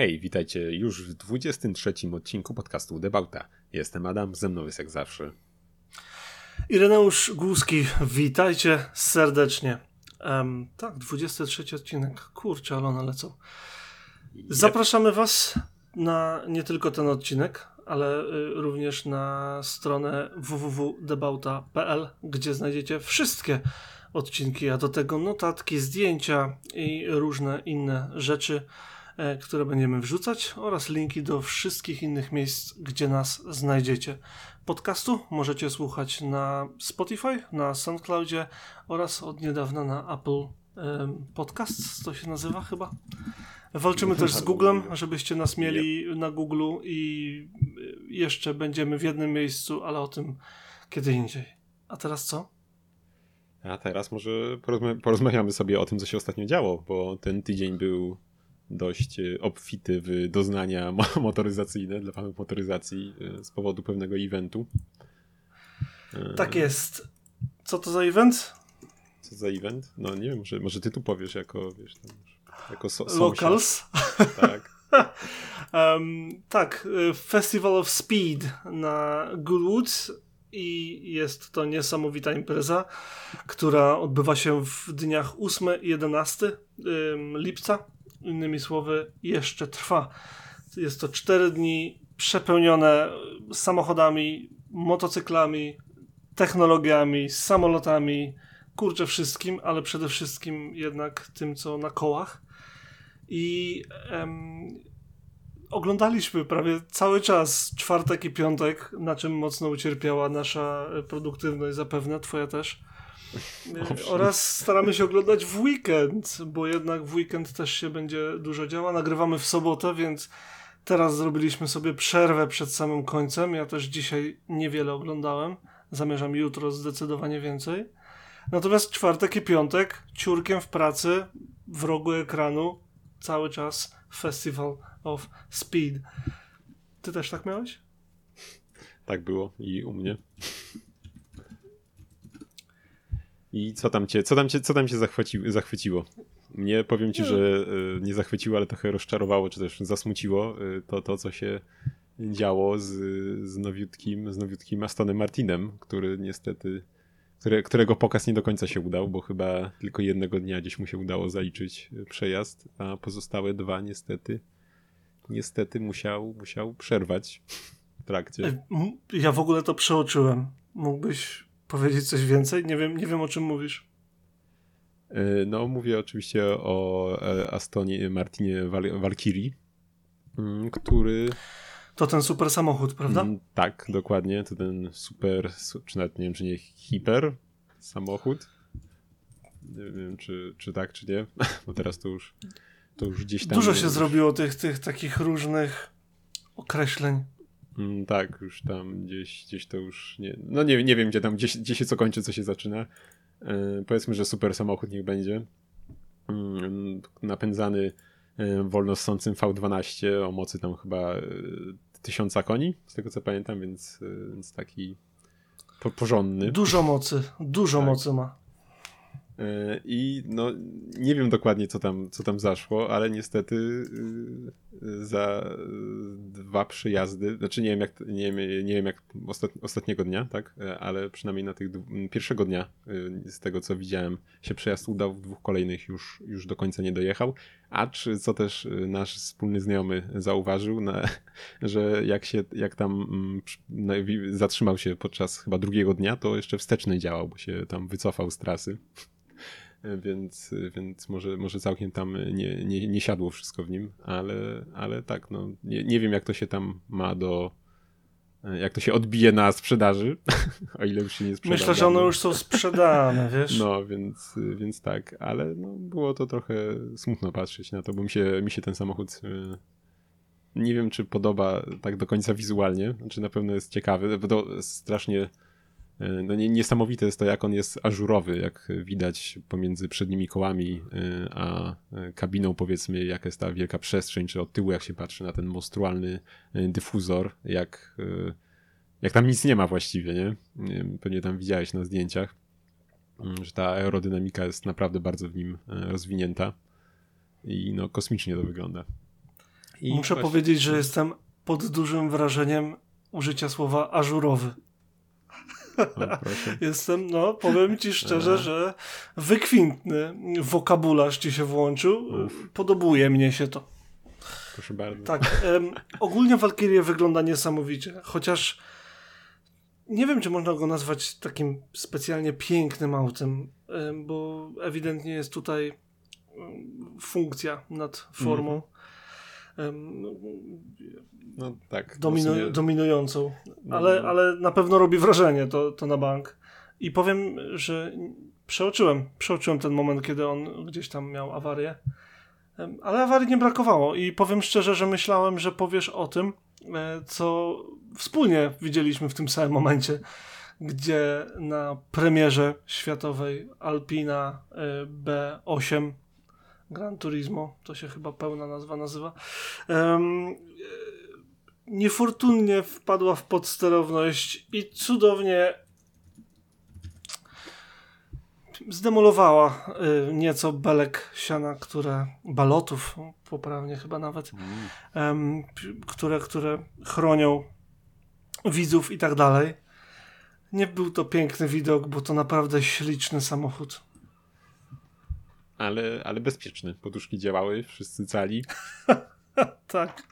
Hej, witajcie już w 23 odcinku podcastu Debauta. Jestem Adam, ze mną jest jak zawsze. Ireneusz Głuski, witajcie serdecznie. Um, tak, 23 odcinek. Kurczę, ale one lecą. Zapraszamy Was na nie tylko ten odcinek, ale y, również na stronę www.debauta.pl, gdzie znajdziecie wszystkie odcinki, a do tego notatki, zdjęcia i różne inne rzeczy które będziemy wrzucać oraz linki do wszystkich innych miejsc, gdzie nas znajdziecie. Podcastu możecie słuchać na Spotify, na SoundCloudzie oraz od niedawna na Apple Podcasts, to się nazywa chyba. Walczymy też z Googlem, żebyście nas mieli na Google i jeszcze będziemy w jednym miejscu, ale o tym kiedy indziej. A teraz co? A teraz może porozmawiamy sobie o tym, co się ostatnio działo, bo ten tydzień był dość e, obfity w doznania motoryzacyjne dla fanów motoryzacji e, z powodu pewnego eventu. E, tak jest. Co to za event? Co za event? No nie wiem, może, może ty tu powiesz jako, wiesz, tam, jako so Locals. Tak. um, tak, Festival of Speed na Goodwood i jest to niesamowita impreza, która odbywa się w dniach 8-11 lipca Innymi słowy, jeszcze trwa. Jest to 4 dni przepełnione samochodami, motocyklami, technologiami, samolotami, kurczę wszystkim, ale przede wszystkim jednak tym, co na kołach. I em, oglądaliśmy prawie cały czas czwartek i piątek, na czym mocno ucierpiała nasza produktywność, zapewne twoja też. Oraz staramy się oglądać w weekend, bo jednak w weekend też się będzie dużo działa. Nagrywamy w sobotę, więc teraz zrobiliśmy sobie przerwę przed samym końcem. Ja też dzisiaj niewiele oglądałem. Zamierzam jutro zdecydowanie więcej. Natomiast czwartek i piątek ciurkiem w pracy, w rogu ekranu, cały czas Festival of Speed. Ty też tak miałeś? Tak było i u mnie. I co tam cię, co tam cię, co tam cię zachwyci, zachwyciło? Mnie powiem ci, że y, nie zachwyciło, ale trochę rozczarowało, czy też zasmuciło y, to, to co się działo z, z, nowiutkim, z nowiutkim Astonem Martinem, który niestety, które, którego pokaz nie do końca się udał, bo chyba tylko jednego dnia gdzieś mu się udało zaliczyć przejazd, a pozostałe dwa niestety, niestety musiał, musiał przerwać w trakcie. Ja w ogóle to przeoczyłem. Mógłbyś powiedzieć coś więcej? Nie wiem, nie wiem o czym mówisz. E, no, mówię oczywiście o e, Astonie Martinie Valkyrie, mm, który. To ten super samochód, prawda? Mm, tak, dokładnie. To ten super, czy nawet nie wiem, czy nie hiper samochód. Nie wiem, czy, czy tak, czy nie. Bo teraz to już, to już gdzieś tam. Dużo się już... zrobiło tych, tych takich różnych określeń. Mm, tak, już tam gdzieś, gdzieś to już nie. No nie, nie wiem, gdzie tam, gdzie, gdzie się co kończy, co się zaczyna. E, powiedzmy, że super samochód niech będzie. Mm, napędzany e, wolno ssącym V12 o mocy tam chyba e, tysiąca koni, z tego co pamiętam, więc, e, więc taki po, porządny. Dużo mocy, dużo tak. mocy ma. E, I no, nie wiem dokładnie, co tam, co tam zaszło, ale niestety y, za dwa przyjazdy, znaczy nie wiem jak, nie wiem, nie wiem jak ostat, ostatniego dnia, tak, e, ale przynajmniej na tych pierwszego dnia, y, z tego co widziałem, się przejazd udał, w dwóch kolejnych już, już do końca nie dojechał, acz co też y, nasz wspólny znajomy zauważył, na, że jak się, jak tam mm, zatrzymał się podczas chyba drugiego dnia, to jeszcze wsteczny działał, bo się tam wycofał z trasy więc, więc może, może całkiem tam nie, nie, nie siadło wszystko w nim, ale, ale tak, no, nie, nie wiem jak to się tam ma do, jak to się odbije na sprzedaży, o ile już się nie sprzedaje. Myślę, że one już są sprzedane, wiesz? No, więc, więc tak, ale no, było to trochę smutno patrzeć na to, bo mi się, mi się ten samochód e, nie wiem, czy podoba tak do końca wizualnie, znaczy na pewno jest ciekawy, bo to strasznie E, no niesamowite jest to, jak on jest ażurowy, jak widać pomiędzy przednimi kołami e, a e, kabiną, powiedzmy, jaka jest ta wielka przestrzeń, czy od tyłu, jak się patrzy na ten monstrualny dyfuzor, jak, jak tam nic nie ma właściwie, nie? Pewnie tam widziałeś na zdjęciach, mm, że ta aerodynamika jest naprawdę bardzo w nim rozwinięta i no kosmicznie to wygląda. I Muszę właśnie... powiedzieć, że jestem pod dużym wrażeniem użycia słowa ażurowy. Jestem, no, powiem ci szczerze, że wykwintny wokabularz ci się włączył. Uf. Podobuje mnie się to. Proszę bardzo. Tak. Um, ogólnie Valkyrie wygląda niesamowicie, chociaż nie wiem, czy można go nazwać takim specjalnie pięknym autem, bo ewidentnie jest tutaj funkcja nad formą. Mm no tak. Dominu sumie... Dominującą. No, ale, ale na pewno robi wrażenie to, to na bank. I powiem, że przeoczyłem, przeoczyłem ten moment, kiedy on gdzieś tam miał awarię. Ale awarii nie brakowało i powiem szczerze, że myślałem, że powiesz o tym, e, co wspólnie widzieliśmy w tym samym momencie, gdzie na premierze światowej Alpina e, B8 Gran Turismo, to się chyba pełna nazwa nazywa, um, niefortunnie wpadła w podsterowność i cudownie zdemolowała y, nieco belek siana, które, balotów, poprawnie chyba nawet, mm. które, które chronią widzów i tak dalej. Nie był to piękny widok, bo to naprawdę śliczny samochód ale, ale bezpieczny. Poduszki działały, wszyscy cali. tak.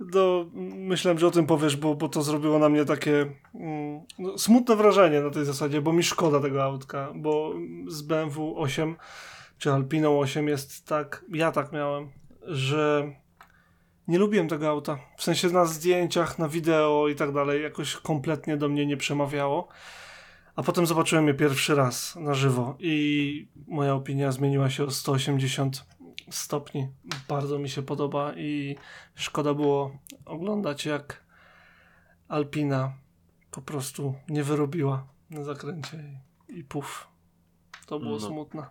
No, myślałem, że o tym powiesz, bo, bo to zrobiło na mnie takie mm, no, smutne wrażenie na tej zasadzie, bo mi szkoda tego autka, bo z BMW 8 czy Alpiną 8 jest tak, ja tak miałem, że nie lubiłem tego auta. W sensie na zdjęciach, na wideo i tak dalej, jakoś kompletnie do mnie nie przemawiało. A potem zobaczyłem je pierwszy raz na żywo i moja opinia zmieniła się o 180 stopni. Bardzo mi się podoba i szkoda było oglądać, jak Alpina po prostu nie wyrobiła na zakręcie i, i puf. To było no, smutne.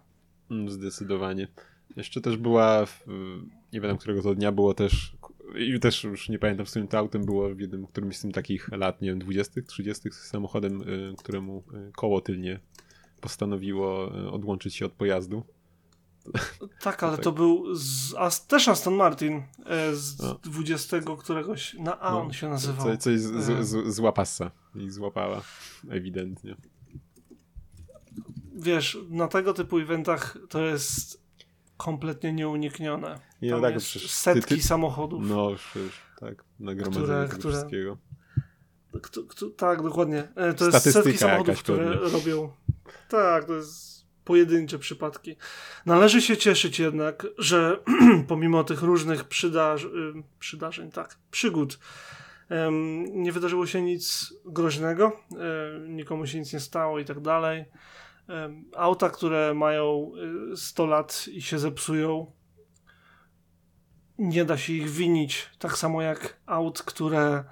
Zdecydowanie. Jeszcze też była, w, nie wiem którego to dnia było też i też już nie pamiętam, z którym to autem było w jednym, którymś z tym takich lat, nie wiem, 20., 30., samochodem, y, któremu y, koło tylnie postanowiło y, odłączyć się od pojazdu. Tak, ale to, tak. to był z, a, też Aston Martin e, z no. 20 któregoś, na A no, on się nazywał. Co, coś z, z, e. z, i złapała, ewidentnie. Wiesz, na tego typu eventach to jest kompletnie nieuniknione. Nie, Tam tak, jest setki ty, ty, samochodów. No, już, tak, nagromadzenie które, które, wszystkiego. Kto, kto, tak, dokładnie. E, to jest setki samochodów, które pewnie. robią. Tak, to jest pojedyncze przypadki. Należy się cieszyć jednak, że pomimo tych różnych przydaż, y, przydarzeń, tak, przygód, nie wydarzyło się nic groźnego, e, nikomu się nic nie stało i tak dalej auta, które mają 100 y, lat i się zepsują, nie da się ich winić. Tak samo jak aut, które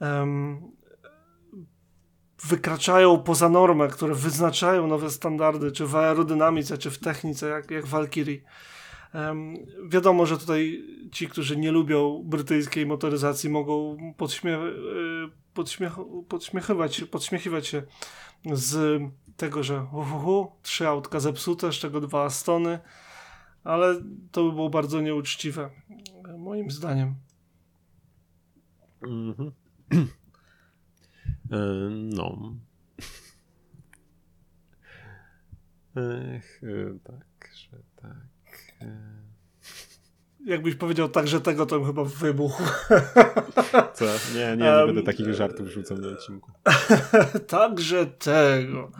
um, wykraczają poza normę, które wyznaczają nowe standardy, czy w aerodynamice, czy w technice, jak, jak Valkyrie. Um, wiadomo, że tutaj ci, którzy nie lubią brytyjskiej motoryzacji, mogą podśmie podśmiech podśmiechywać, podśmiechiwać się z tego, że uhuhu, trzy autka zepsute, z czego dwa Astony, ale to by było bardzo nieuczciwe, moim zdaniem. Mhm. e, no. Ech, tak, że tak. E jakbyś powiedział tak, że tego, to chyba wybuchł. Co? Nie, nie, nie um, będę takich żartów rzucał na odcinku. Także tego.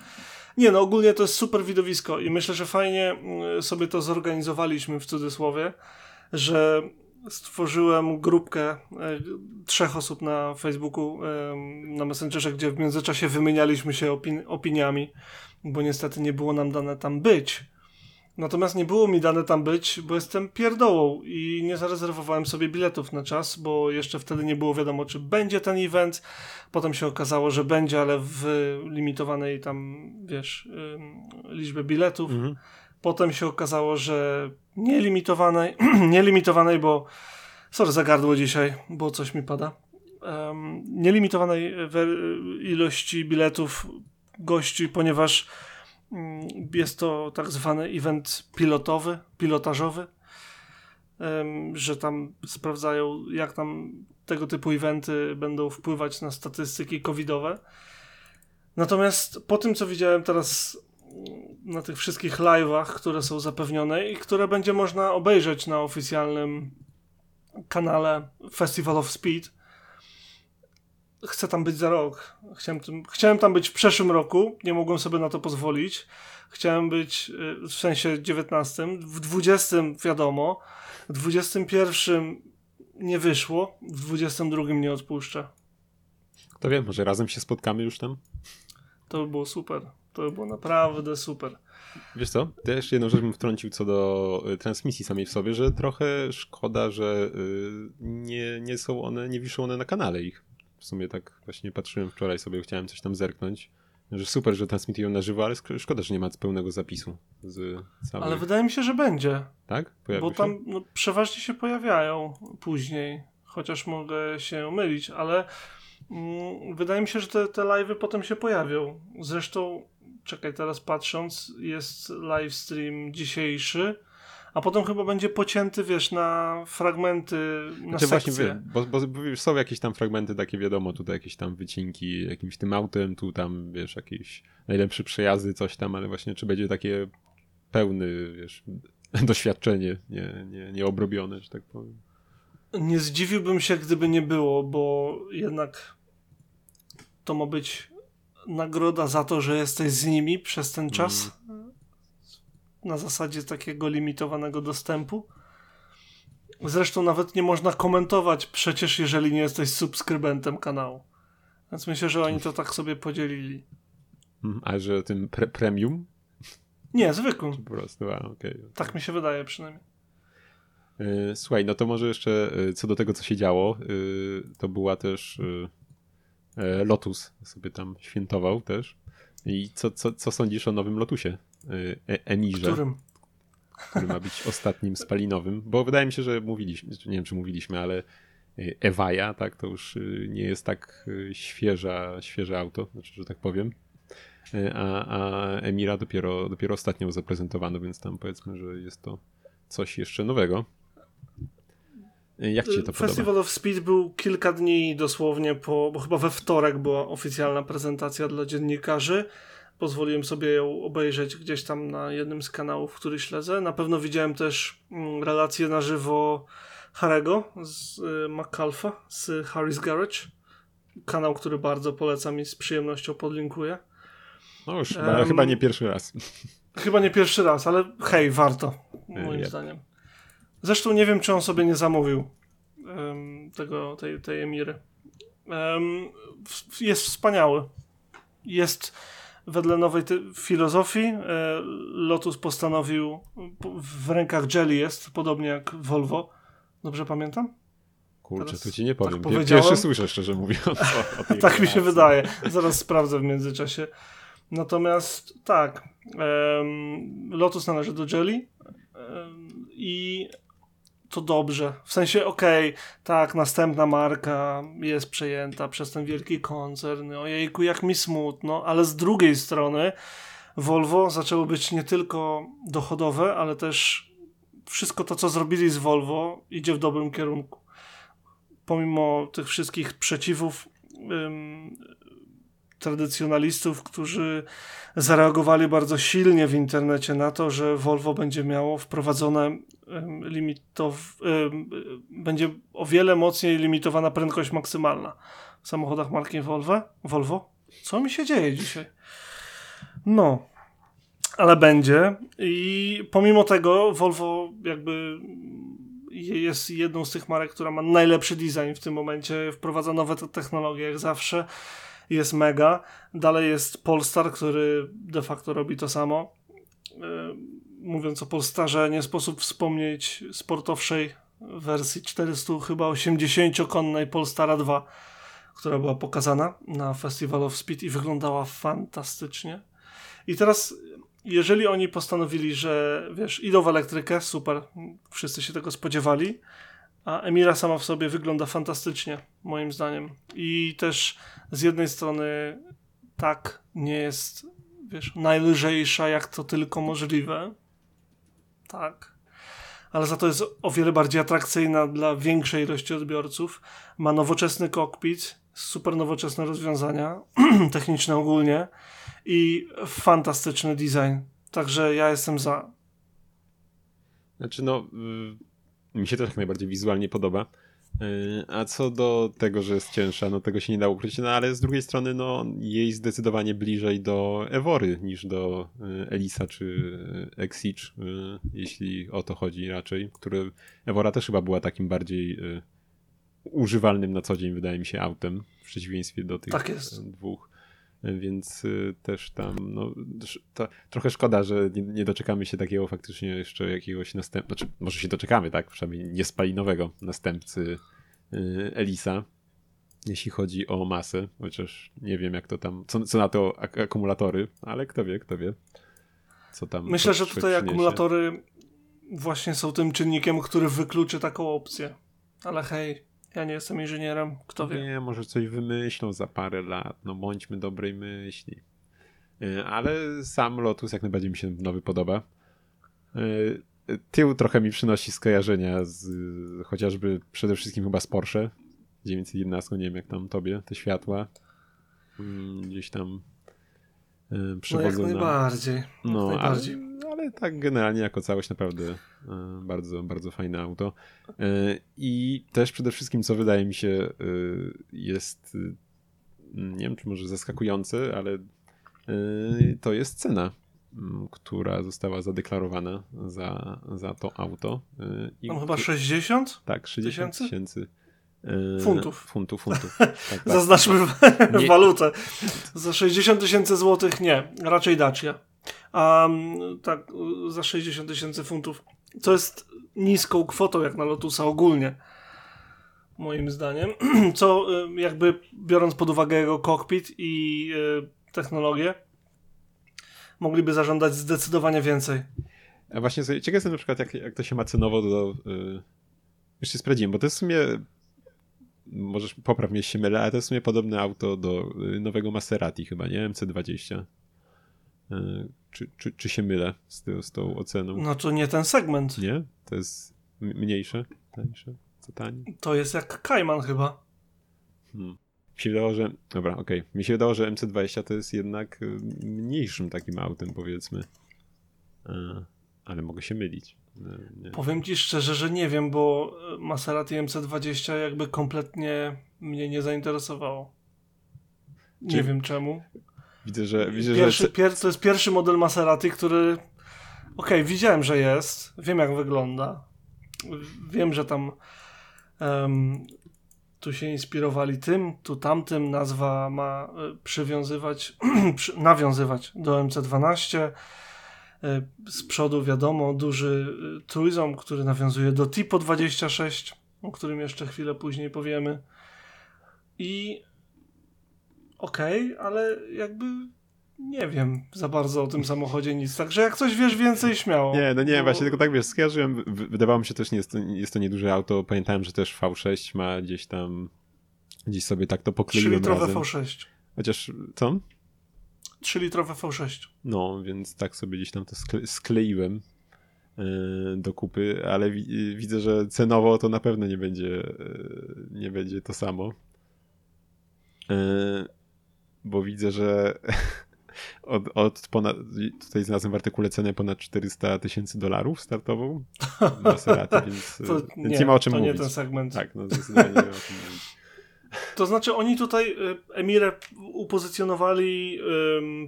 Nie, no ogólnie to jest super widowisko i myślę, że fajnie mm, sobie to zorganizowaliśmy w cudzysłowie, że stworzyłem grupkę e, trzech osób na Facebooku, na Messengerze, gdzie w międzyczasie wymienialiśmy się opin opiniami, bo niestety nie było nam dane tam być. Natomiast nie było mi dane tam być, bo jestem pierdołą i nie zarezerwowałem sobie biletów na czas, bo jeszcze wtedy nie było wiadomo, czy będzie ten event. Potem się okazało, że będzie, ale w limitowanej tam, wiesz, liczbie biletów. Mhm. Potem się okazało, że nielimitowanej, nielimitowanej, bo sorry za gardło dzisiaj, bo coś mi pada. Um, nielimitowanej ilości biletów gości, ponieważ jest to tak zwany event pilotowy, pilotażowy. że tam sprawdzają, jak tam tego typu eventy będą wpływać na statystyki covidowe. Natomiast po tym, co widziałem teraz na tych wszystkich live'ach, które są zapewnione i które będzie można obejrzeć na oficjalnym kanale Festival of Speed, chcę tam być za rok. Chciałem, chciałem tam być w przeszłym roku, nie mogłem sobie na to pozwolić. Chciałem być y, w sensie 19, w 20 wiadomo, w 21 nie wyszło, w 22 nie odpuszczę. Kto wie, może razem się spotkamy już tam? To by było super. To by było naprawdę super. Wiesz co, jeszcze jedną rzecz bym wtrącił co do y, transmisji samej w sobie, że trochę szkoda, że y, nie, nie są one, nie wiszą one na kanale ich. W sumie tak właśnie patrzyłem wczoraj sobie, chciałem coś tam zerknąć. Że super, że transmitują na żywo, ale szkoda, że nie ma pełnego zapisu z. Ale wydaje mi się, że będzie. Tak? Bo tam no, przeważnie się pojawiają później, chociaż mogę się mylić, ale mm, wydaje mi się, że te, te live'y potem się pojawią. Zresztą, czekaj, teraz patrząc, jest live stream dzisiejszy, a potem chyba będzie pocięty, wiesz, na fragmenty, na znaczy sekcje. Właśnie, bo, bo są jakieś tam fragmenty takie, wiadomo, tutaj jakieś tam wycinki jakimś tym autem, tu tam, wiesz, jakieś najlepsze przejazdy, coś tam, ale właśnie czy będzie takie pełny, wiesz, doświadczenie, nie, nie, nie obrobione, że tak powiem. Nie zdziwiłbym się, gdyby nie było, bo jednak to ma być nagroda za to, że jesteś z nimi przez ten czas. Mm na zasadzie takiego limitowanego dostępu. Zresztą nawet nie można komentować przecież, jeżeli nie jesteś subskrybentem kanału. Więc myślę, że oni to tak sobie podzielili. Mhm, a że tym pre premium? Nie, zwykłym. Po prostu, a, okay. Tak mi się wydaje przynajmniej. E, słuchaj, no to może jeszcze e, co do tego, co się działo, e, to była też Lotus sobie tam świętował też. I co, co, co sądzisz o nowym Lotusie? E, Emirze. Którym? Który ma być ostatnim spalinowym, bo wydaje mi się, że mówiliśmy, nie wiem czy mówiliśmy, ale Ewaja, tak, to już nie jest tak świeża, świeże auto, znaczy, że tak powiem. A, a Emira dopiero, dopiero ostatnio zaprezentowano, więc tam powiedzmy, że jest to coś jeszcze nowego. Jak ci to Festival podoba? of Speed był kilka dni dosłownie po, bo chyba we wtorek była oficjalna prezentacja dla dziennikarzy. Pozwoliłem sobie ją obejrzeć gdzieś tam na jednym z kanałów, który śledzę. Na pewno widziałem też mm, relację na żywo Harego z y, McAlpha z Harry's Garage. Kanał, który bardzo polecam i z przyjemnością podlinkuję. No już, um, chyba nie pierwszy raz. Chyba nie pierwszy raz, ale hej, warto, moim yep. zdaniem. Zresztą nie wiem, czy on sobie nie zamówił um, tego, tej, tej Emiry. Um, jest wspaniały. Jest wedle nowej filozofii. E, Lotus postanowił, w rękach Jelly jest, podobnie jak Volvo. Dobrze pamiętam? Kurczę, Teraz tu ci nie powiem. Tak Pierwszy słyszę, szczerze mówiąc. Tak mi się wydaje. Zaraz sprawdzę w międzyczasie. Natomiast tak, um, Lotus należy do Jelly um, i to dobrze. W sensie, okej, okay, tak, następna marka jest przejęta przez ten wielki koncern. Ojejku, jak mi smutno, ale z drugiej strony Volvo zaczęło być nie tylko dochodowe, ale też wszystko to, co zrobili z Volvo, idzie w dobrym kierunku. Pomimo tych wszystkich przeciwów, ym, tradycjonalistów, którzy zareagowali bardzo silnie w internecie na to, że Volvo będzie miało wprowadzone limitow... będzie o wiele mocniej limitowana prędkość maksymalna w samochodach marki Volvo. Volvo? Co mi się dzieje dzisiaj? No, ale będzie i pomimo tego Volvo jakby jest jedną z tych marek, która ma najlepszy design w tym momencie, wprowadza nowe technologie jak zawsze jest mega. Dalej jest Polestar, który de facto robi to samo. Mówiąc o Polestarze, nie sposób wspomnieć sportowszej wersji 400 chyba 80-konnej Polestara 2, która była pokazana na Festival of Speed i wyglądała fantastycznie. I teraz, jeżeli oni postanowili, że wiesz, idą w elektrykę, super, wszyscy się tego spodziewali, a Emira sama w sobie wygląda fantastycznie, moim zdaniem. I też z jednej strony tak nie jest, wiesz, najlżejsza jak to tylko możliwe. Tak. ale za to jest o wiele bardziej atrakcyjna dla większej ilości odbiorców. Ma nowoczesny kokpit, super nowoczesne rozwiązania techniczne ogólnie i fantastyczny design. Także ja jestem za. Znaczy, no, y, mi się też jak najbardziej wizualnie podoba. Y, a co do tego, że jest cięższa, no tego się nie da ukryć, no ale z drugiej strony, no jej zdecydowanie bliżej do Ewory niż do y, Elisa czy Exige, jeśli o to chodzi raczej, które Ewora też chyba była takim bardziej używalnym na co dzień, wydaje mi się, autem, w przeciwieństwie do tych tak dwóch. Więc y, też tam, no, trochę szkoda, że nie, nie, doczekamy się takiego faktycznie jeszcze jakiegoś następnego, znaczy może się doczekamy, tak, przynajmniej niespalinowego następcy y, Elisa, jeśli chodzi o masę, chociaż nie wiem jak to tam, co, co na to ak akumulatory, ale kto wie, kto wie, co tam. Myślę, że tutaj przyniesie. akumulatory właśnie są tym czynnikiem, który wykluczy taką opcję, ale hej, ja nie jestem inżynierem, kto wie. Nie, może coś wymyślą za parę lat, no bądźmy dobrej myśli. E, ale sam Lotus jak najbardziej mi się nowy podoba. E, tył trochę mi przynosi skojarzenia z chociażby przede wszystkim chyba z Porsche 911, nie wiem jak tam tobie, te światła mm, gdzieś tam przewodzą. No jak najbardziej. No, najbardziej. Ale ale tak generalnie jako całość naprawdę e, bardzo, bardzo fajne auto. E, I też przede wszystkim, co wydaje mi się jest, nie wiem czy może zaskakujące, ale to jest cena, która została zadeklarowana za, za to auto. I Tam chyba 60? Tak, 60 tysięcy. Funtów. Funtów, funtów. Tak, tak. Zaznaczmy walutę. Za 60 tysięcy złotych nie, raczej Dacia a tak za 60 tysięcy funtów. To jest niską kwotą jak na Lotusa ogólnie. Moim zdaniem. Co y, jakby biorąc pod uwagę jego kokpit i y, technologię, mogliby zażądać zdecydowanie więcej. A właśnie ciekaw jestem na przykład, jak, jak to się ma cenowo do. Yy, jeszcze sprawdziłem, bo to jest w sumie. Możesz popraw mnie, się mylę, ale to jest w sumie podobne auto do y, nowego Maserati, chyba, nie? MC20. Yy, czy, czy, czy się mylę z, ty, z tą oceną? No to nie ten segment. Nie? To jest mniejsze? Tańsze? Co taniej? To jest jak Kajman chyba. Hmm. Mi się wydawało, że... Dobra, okej. Okay. Mi się wydawało, że MC20 to jest jednak y, mniejszym takim autem, powiedzmy. Ale mogę się mylić. E, nie. Powiem ci szczerze, że nie wiem, bo Maserati MC20 jakby kompletnie mnie nie zainteresowało. Nie Czy... wiem czemu. Widzę, że. Widzę, pierwszy, że... Pier, to jest pierwszy model Maserati, który. Okej, okay, widziałem, że jest. Wiem, jak wygląda. Wiem, że tam. Um, tu się inspirowali tym, tu tamtym. Nazwa ma e, przywiązywać, nawiązywać do MC12. E, z przodu wiadomo, duży e, trójząb, który nawiązuje do Tipo 26, o którym jeszcze chwilę później powiemy. I okej, okay, ale jakby nie wiem za bardzo o tym samochodzie nic. Także jak coś wiesz więcej, śmiało. Nie, no nie, bo... właśnie tylko tak wiesz, skojarzyłem, wydawało mi się też, nie jest to, jest to nieduże auto. Pamiętałem, że też V6 ma gdzieś tam, gdzieś sobie tak to pokleiłem 3-litrowe V6. Chociaż, co? 3-litrowe V6. No, więc tak sobie gdzieś tam to skle skleiłem yy, do kupy, ale wi widzę, że cenowo to na pewno nie będzie, yy, nie będzie to samo. Yy, bo widzę, że od, od ponad, tutaj znalazłem w artykule cenę ponad 400 tysięcy dolarów startową Maserati, więc, to więc nie, nie, ma o czym to mówić. nie ten segment. Tak, no zdecydowanie nie ma o czym mówić. To znaczy oni tutaj y, Emirę upozycjonowali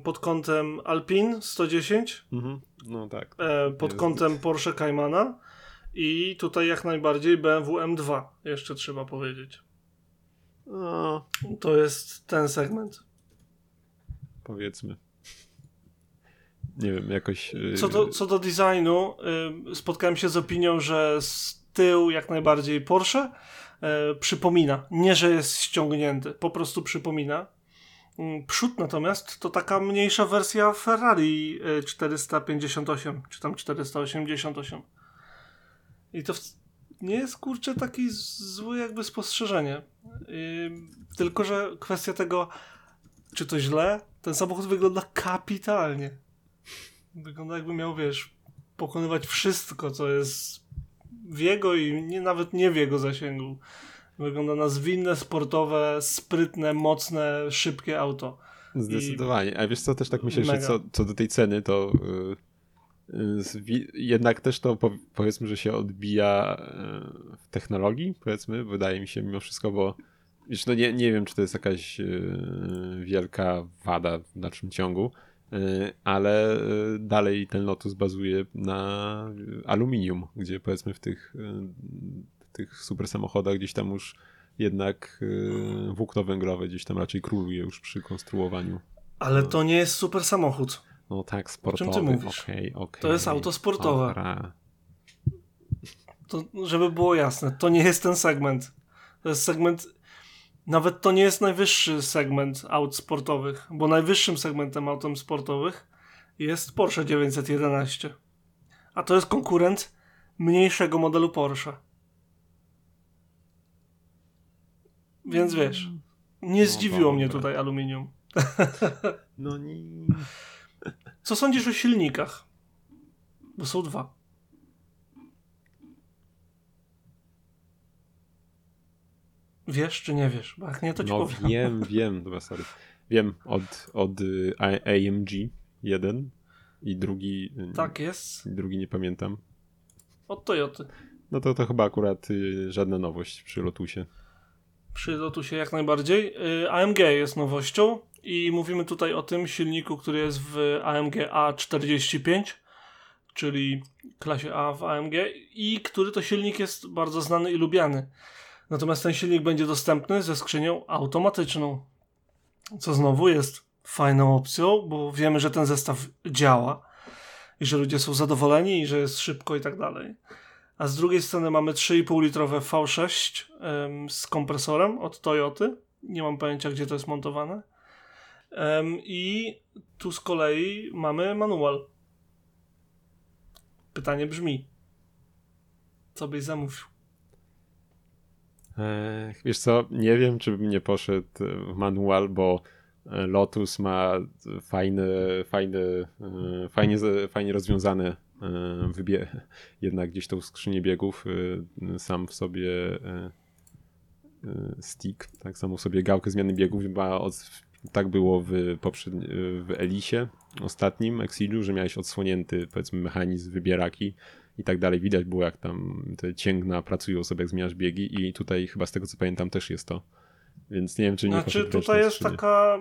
pod kątem Alpine 110, mhm. no tak. E, pod jest... kątem Porsche Caymana i tutaj jak najbardziej BMW M2 jeszcze trzeba powiedzieć. No. To jest ten segment powiedzmy. Nie wiem, jakoś. Y, co do, co do designu, spotkałem się z opinią, że z tyłu jak najbardziej Porsche y, przypomina. Nie, że jest ściągnięty, po prostu przypomina. Mm, przód natomiast to taka mniejsza wersja Ferrari 458 czy tam 488. I to nie jest kurczę taki zły jakby spostrzeżenie. Tylko, że kwestia tego, czy to źle, ten samochód wygląda kapitalnie. Wygląda jakby miał, wiesz, pokonywać wszystko, co jest w jego i nie, nawet nie w jego zasięgu. Wygląda na zwinne, sportowe, sprytne, mocne, szybkie auto. Zdecydowanie. I... A wiesz co, też tak myślę, Mega. że co, co do tej ceny, to yy, jednak też to po, powiedzmy, że się odbija yy, w technologii, powiedzmy, wydaje mi się mimo wszystko, bo wiesz, no nie, nie wiem, czy to jest jakaś yy, wielka wada w dalszym ciągu, y, ale y, dalej ten Lotus bazuje na aluminium, gdzie powiedzmy w tych, w tych super samochodach gdzieś tam już jednak włókno węglowe gdzieś tam raczej króluje już przy konstruowaniu. Ale to nie jest super samochód. No tak, sportowy. O czym ty mówisz? Okay, okay. To jest auto sportowe. To, żeby było jasne, to nie jest ten segment. To jest segment, nawet to nie jest najwyższy segment aut sportowych, bo najwyższym segmentem autem sportowych jest Porsche 911. A to jest konkurent mniejszego modelu Porsche. Więc wiesz, nie no zdziwiło mnie tutaj aluminium. No nie. Co sądzisz o silnikach? Bo są dwa. Wiesz czy nie wiesz? Bo jak nie, to ci no, powiem. wiem, wiem, dobra, sorry. Wiem od, od y, AMG jeden i drugi... Y, tak jest. Drugi nie pamiętam. Od Toyoty. No to, to chyba akurat y, żadna nowość przy Lotusie przy Lotusie jak najbardziej. Y, AMG jest nowością i mówimy tutaj o tym silniku, który jest w AMG A45, czyli klasie A w AMG i który to silnik jest bardzo znany i lubiany. Natomiast ten silnik będzie dostępny ze skrzynią automatyczną, co znowu jest fajną opcją, bo wiemy, że ten zestaw działa i że ludzie są zadowoleni i że jest szybko i tak dalej a z drugiej strony mamy 3,5 litrowe V6 ym, z kompresorem od Toyoty. Nie mam pojęcia, gdzie to jest montowane. Ym, I tu z kolei mamy manual. Pytanie brzmi: co byś zamówił? Wiesz co, nie wiem, czy bym nie poszedł w manual, bo e, Lotus ma fajne, fajne, e, fajnie, fajnie rozwiązane E, wybie jednak gdzieś tą skrzynię biegów sam w sobie stick, tak samo sobie gałkę zmiany biegów, chyba od, tak było w, w Elisie ostatnim Exilu, że miałeś odsłonięty powiedzmy mechanizm wybieraki i tak dalej. Widać było jak tam te cięgna pracują sobie jak zmieniasz biegi i tutaj chyba z tego co pamiętam też jest to. Więc nie wiem czy nie Znaczy tutaj jest taka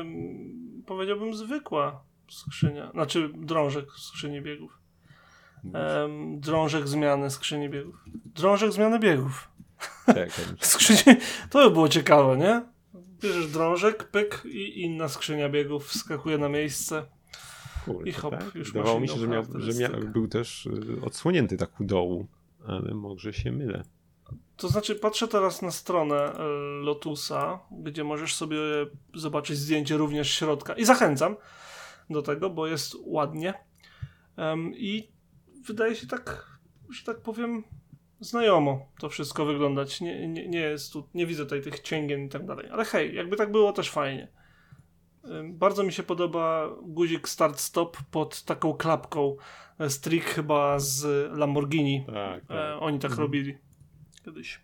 ym, powiedziałbym zwykła skrzynia, znaczy drążek skrzyni biegów um, drążek zmiany skrzyni biegów. Drążek zmiany biegów. Tak, Skrzyni... To by było ciekawe, nie? Bierzesz drążek, pyk i inna skrzynia biegów wskakuje na miejsce. Kurde, I hop, tak? już Wydawało mi się, że, miał, że miał, był też y, odsłonięty tak u dołu, ale może się mylę. To znaczy, patrzę teraz na stronę y, Lotusa, gdzie możesz sobie zobaczyć zdjęcie również środka. I zachęcam do tego, bo jest ładnie. Um, I wydaje się tak, że tak powiem, znajomo to wszystko wyglądać. Nie, nie, nie jest tu, nie widzę tutaj tych cięgien i tak dalej. Ale hej, jakby tak było też fajnie. Bardzo mi się podoba guzik start-stop pod taką klapką. Strik chyba z Lamborghini. Tak, tak. E, oni tak mhm. robili kiedyś.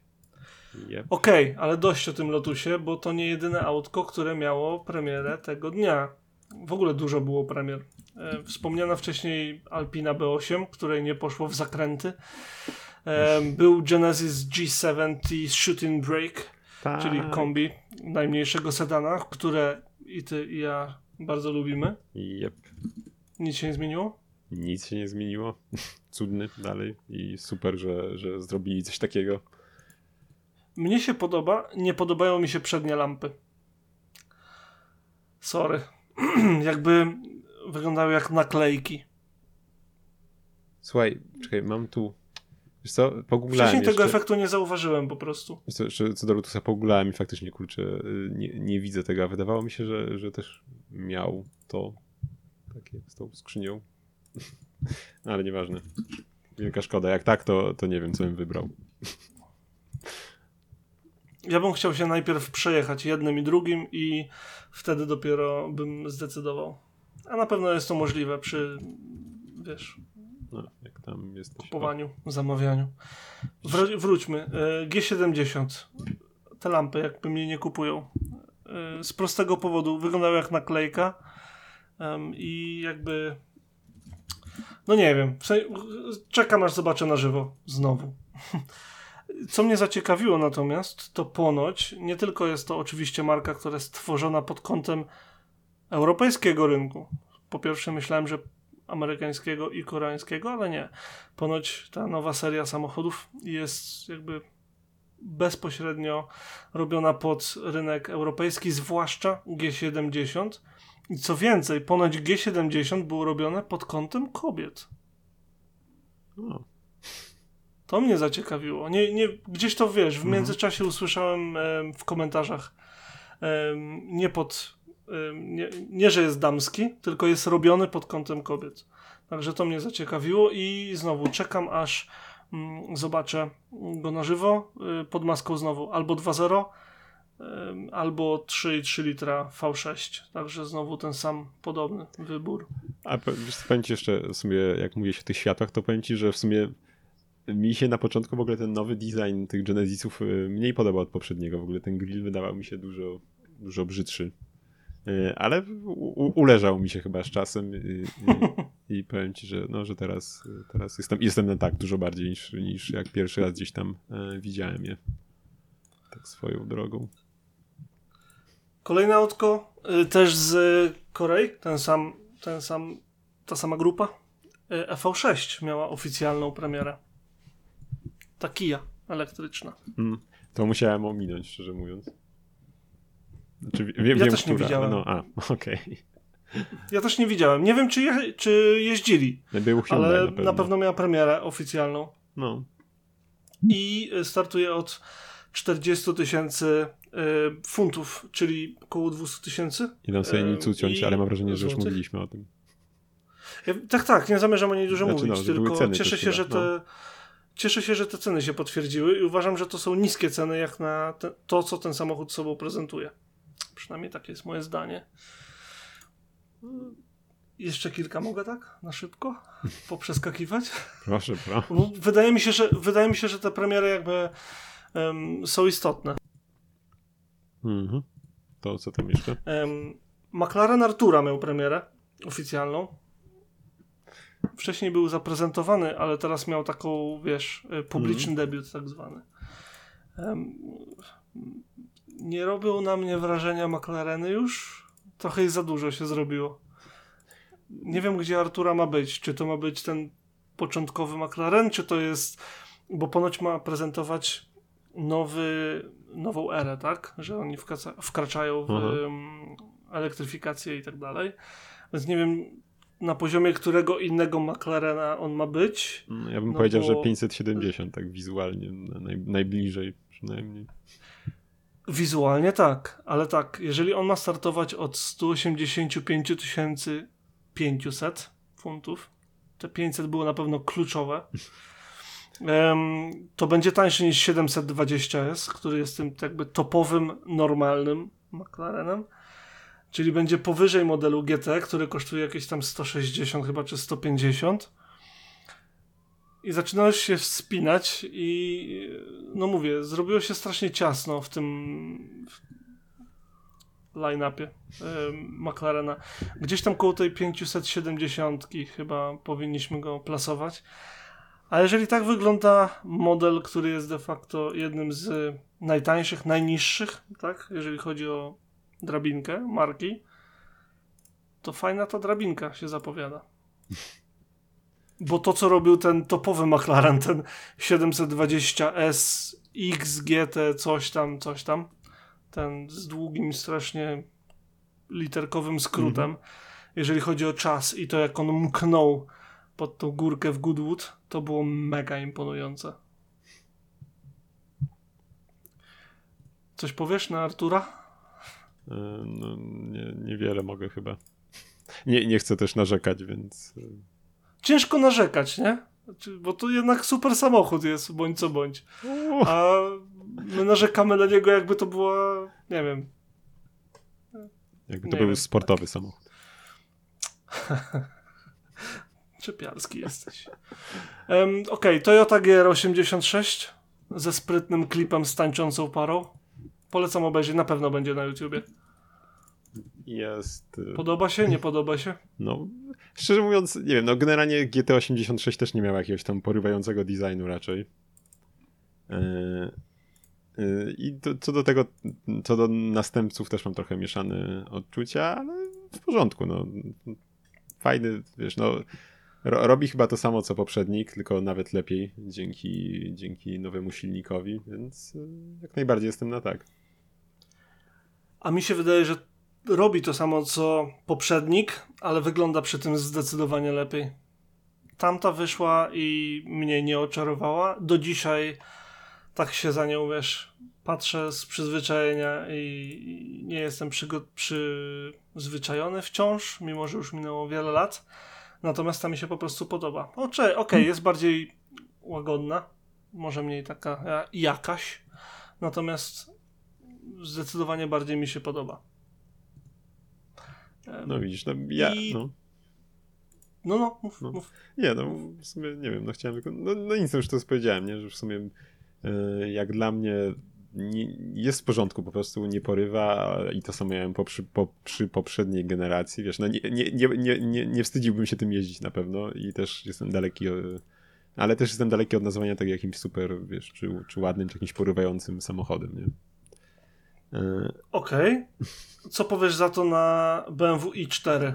Yep. Okej, okay, ale dość o tym Lotusie, bo to nie jedyne autko, które miało premierę tego dnia. W ogóle dużo było premier. E, wspomniana wcześniej Alpina B8, której nie poszło w zakręty. E, był Genesis G70 Shooting Brake, tak. czyli kombi najmniejszego sedana, które i ty i ja bardzo lubimy. Yep. Nic się nie zmieniło? Nic się nie zmieniło. Cudny dalej i super, że, że zrobili coś takiego. Mnie się podoba, nie podobają mi się przednie lampy. Sorry. Jakby wyglądały jak naklejki. Słuchaj, czekaj, mam tu. Wiesz co, pogooglałem Wcześniej tego efektu nie zauważyłem po prostu. Wiesz co, jeszcze co do Lotusa pogooglałem i faktycznie, kurczę, nie, nie widzę tego, a wydawało mi się, że, że też miał to takie z tą skrzynią. Ale nieważne. Wielka szkoda. Jak tak, to, to nie wiem, co bym wybrał. Ja bym chciał się najpierw przejechać jednym i drugim i wtedy dopiero bym zdecydował. A na pewno jest to możliwe przy, wiesz, No, jak tam jesteś. Kupowaniu, zamawianiu. Wr wróćmy. E, G70. Te lampy jakby mnie nie kupują. E, z prostego powodu. Wyglądały jak naklejka i jakby no nie wiem. Czekam aż zobaczę na żywo. Znowu. Co mnie zaciekawiło natomiast, to ponoć nie tylko jest to oczywiście marka, która jest tworzona pod kątem europejskiego rynku. Po pierwsze myślałem, że amerykańskiego i koreańskiego, ale nie. Ponoć ta nowa seria samochodów jest jakby bezpośrednio robiona pod rynek europejski, zwłaszcza G70. I co więcej, ponoć G70 było robione pod kątem kobiet. O. To mnie zaciekawiło. Nie, nie, gdzieś to wiesz, w mhm. międzyczasie usłyszałem e, w komentarzach e, nie pod. Nie, nie, że jest damski, tylko jest robiony pod kątem kobiet. Także to mnie zaciekawiło i znowu czekam aż mm, zobaczę go na żywo y, pod maską znowu albo 2.0 albo 3,3 litra V6. Także znowu ten sam podobny wybór. A wiesz, powiem ci jeszcze sobie, jak mówię o tych światłach, to powiem ci, że w sumie mi się na początku w ogóle ten nowy design tych Genesisów y, mniej podobał od poprzedniego. W ogóle ten grill wydawał mi się dużo, dużo brzydszy. Y, ale u, uleżał mi się chyba z czasem i, i, i powiem ci, że, no, że teraz, teraz jestem, jestem na tak dużo bardziej niż, niż jak pierwszy raz gdzieś tam e, widziałem je. Tak swoją drogą. Kolejne autko y, też z Korei, ten sam, ten sam, ta sama grupa. Y, EV6 miała oficjalną premierę. Ta Kia elektryczna. Mm, to musiałem ominąć, szczerze mówiąc. Znaczy, wiem, ja wiem, też która, nie widziałem. No, a, okej. Okay. Ja też nie widziałem. Nie wiem, czy, je, czy jeździli. Był Hyundai ale na pewno. na pewno miała premierę oficjalną. No. I startuje od 40 tysięcy E, funtów, czyli około 200 tysięcy. I nam sobie nic uciąć, ale mam wrażenie, że już mówiliśmy o tym. Ja, tak, tak, nie zamierzam o niej dużo znaczy, mówić, no, tylko cieszę się, że te, no. cieszę się, że te ceny się potwierdziły i uważam, że to są niskie ceny jak na te, to, co ten samochód sobą prezentuje. Przynajmniej takie jest moje zdanie. Jeszcze kilka mogę tak? Na szybko? Poprzeskakiwać? Proszę, proszę. Wydaje mi się, że, wydaje mi się, że te premiery jakby um, są istotne. Mhm. To co tam jeszcze? Um, McLaren Artura miał premierę oficjalną. Wcześniej był zaprezentowany, ale teraz miał taką, wiesz, publiczny mhm. debiut tak zwany. Um, nie robią na mnie wrażenia McLareny już. Trochę za dużo się zrobiło. Nie wiem, gdzie Artura ma być. Czy to ma być ten początkowy McLaren, czy to jest. Bo ponoć ma prezentować nowy nową erę, tak? Że oni wkracza, wkraczają w um, elektryfikację i tak dalej. Więc nie wiem, na poziomie którego innego McLarena on ma być. Mm, ja bym no powiedział, bo... że 570, tak wizualnie, naj, najbliżej przynajmniej. Wizualnie tak, ale tak, jeżeli on ma startować od 185 500 funtów, te 500 było na pewno kluczowe. to będzie tańszy niż 720S, który jest tym jakby topowym, normalnym McLarenem. Czyli będzie powyżej modelu GT, który kosztuje jakieś tam 160 chyba, czy 150. I zaczynałeś się wspinać i no mówię, zrobiło się strasznie ciasno w tym line-upie McLarena. Gdzieś tam koło tej 570 chyba powinniśmy go plasować. A jeżeli tak wygląda model, który jest de facto jednym z najtańszych, najniższych, tak, jeżeli chodzi o drabinkę marki, to fajna ta drabinka się zapowiada. Bo to, co robił ten topowy McLaren, ten 720S XGT, coś tam, coś tam, ten z długim, strasznie literkowym skrótem, mm -hmm. jeżeli chodzi o czas i to, jak on mknął pod tą górkę w Goodwood, to było mega imponujące. Coś powiesz na Artura? E, no, nie, niewiele mogę chyba. Nie, nie chcę też narzekać, więc. Ciężko narzekać, nie? Znaczy, bo to jednak super samochód jest, bądź co bądź. A my narzekamy na niego, jakby to była, nie wiem. Jakby to nie był wiem, sportowy tak. samochód. Czepialski jesteś. Um, Okej, okay, Toyota GR86 ze sprytnym klipem z tańczącą parą. Polecam obejrzeć, na pewno będzie na YouTubie. Jest. Y, podoba się, nie podoba się? No, szczerze mówiąc, nie wiem, no generalnie GT86 też nie miał jakiegoś tam porywającego designu raczej. Yy, yy, I co do tego, co do następców też mam trochę mieszane odczucia, ale w porządku, no. Fajny, wiesz, no robi chyba to samo co poprzednik, tylko nawet lepiej dzięki, dzięki nowemu silnikowi, więc y, jak najbardziej jestem na tak. A mi się wydaje, że robi to samo co poprzednik, ale wygląda przy tym zdecydowanie lepiej. Tamta wyszła i mnie nie oczarowała. Do dzisiaj tak się za nią, wiesz, patrzę z przyzwyczajenia i nie jestem przyzwyczajony wciąż, mimo że już minęło wiele lat. Natomiast ta mi się po prostu podoba. Okej, okay, jest bardziej łagodna, może mniej taka jakaś, natomiast zdecydowanie bardziej mi się podoba. No widzisz, no ja, I... no. No, no, mów, no. mów. Nie, no w sumie, nie wiem, no chciałem tylko, no, no nic, no już to powiedziałem, nie, że w sumie yy, jak dla mnie nie, jest w porządku, po prostu nie porywa i to samo miałem po, przy, po, przy poprzedniej generacji, wiesz, no nie, nie, nie, nie, nie wstydziłbym się tym jeździć na pewno i też jestem daleki, ale też jestem daleki od nazwania tego jakimś super, wiesz, czy, czy ładnym, czy jakimś porywającym samochodem, nie? Okej. Okay. Co powiesz za to na BMW i4?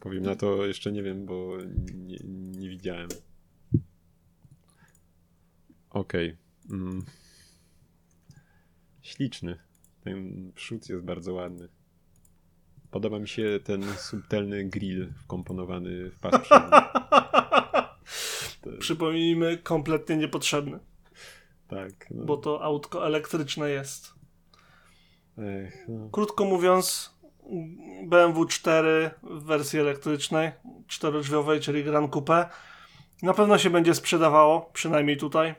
Powiem na to jeszcze nie wiem, bo nie, nie widziałem. Okej. Okay. Mm. Śliczny. Ten przód jest bardzo ładny. Podoba mi się ten subtelny grill wkomponowany w pas Przypomnijmy, kompletnie niepotrzebny. Tak. No. Bo to autko elektryczne jest. Ech, no. Krótko mówiąc, BMW 4 w wersji elektrycznej, czterodrzwiowej, czyli Grand Coupe, na pewno się będzie sprzedawało, przynajmniej tutaj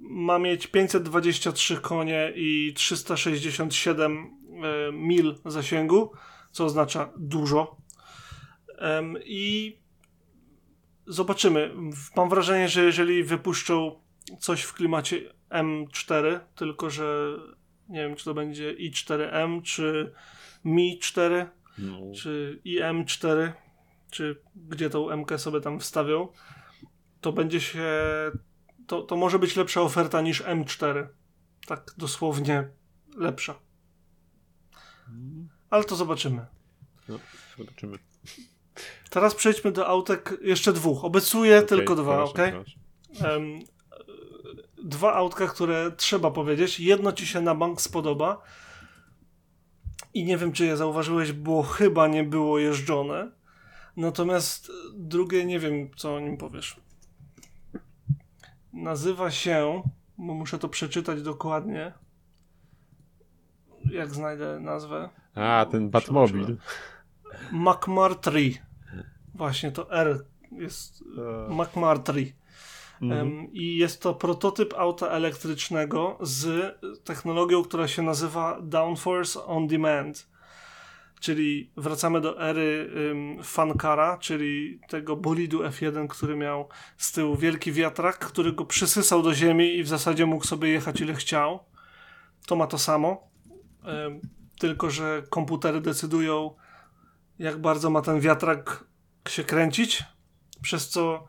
ma mieć 523 konie i 367 e, mil zasięgu, co oznacza dużo. I zobaczymy. Mam wrażenie, że jeżeli wypuszczą coś w klimacie M4, tylko że nie wiem, czy to będzie i4M, czy Mi 4, no. czy IM4, czy gdzie tą MK sobie tam wstawią, to będzie się to, to może być lepsza oferta niż M4. Tak dosłownie lepsza. Ale to zobaczymy. No, zobaczymy. Teraz przejdźmy do autek jeszcze dwóch. Obiecuję okay, tylko dwa, ok? Um, dwa autka, które trzeba powiedzieć. Jedno ci się na bank spodoba. I nie wiem, czy je zauważyłeś, bo chyba nie było jeżdżone. Natomiast drugie nie wiem, co o nim powiesz nazywa się, bo muszę to przeczytać dokładnie, jak znajdę nazwę. A, ten Batmobil. 3. Właśnie to R jest 3. Mhm. I jest to prototyp auta elektrycznego z technologią, która się nazywa Downforce on Demand czyli wracamy do ery ym, Fankara, czyli tego bolidu F1, który miał z tyłu wielki wiatrak, który go przysysał do ziemi i w zasadzie mógł sobie jechać ile chciał. To ma to samo, ym, tylko że komputery decydują, jak bardzo ma ten wiatrak się kręcić, przez co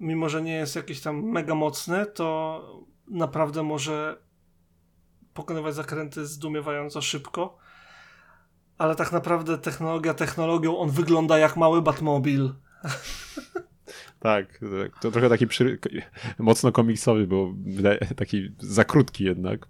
mimo, że nie jest jakiś tam mega mocny, to naprawdę może pokonywać zakręty zdumiewająco szybko. Ale tak naprawdę technologia technologią, on wygląda jak mały Batmobil. Tak, to trochę taki przy... mocno komiksowy, bo taki za krótki jednak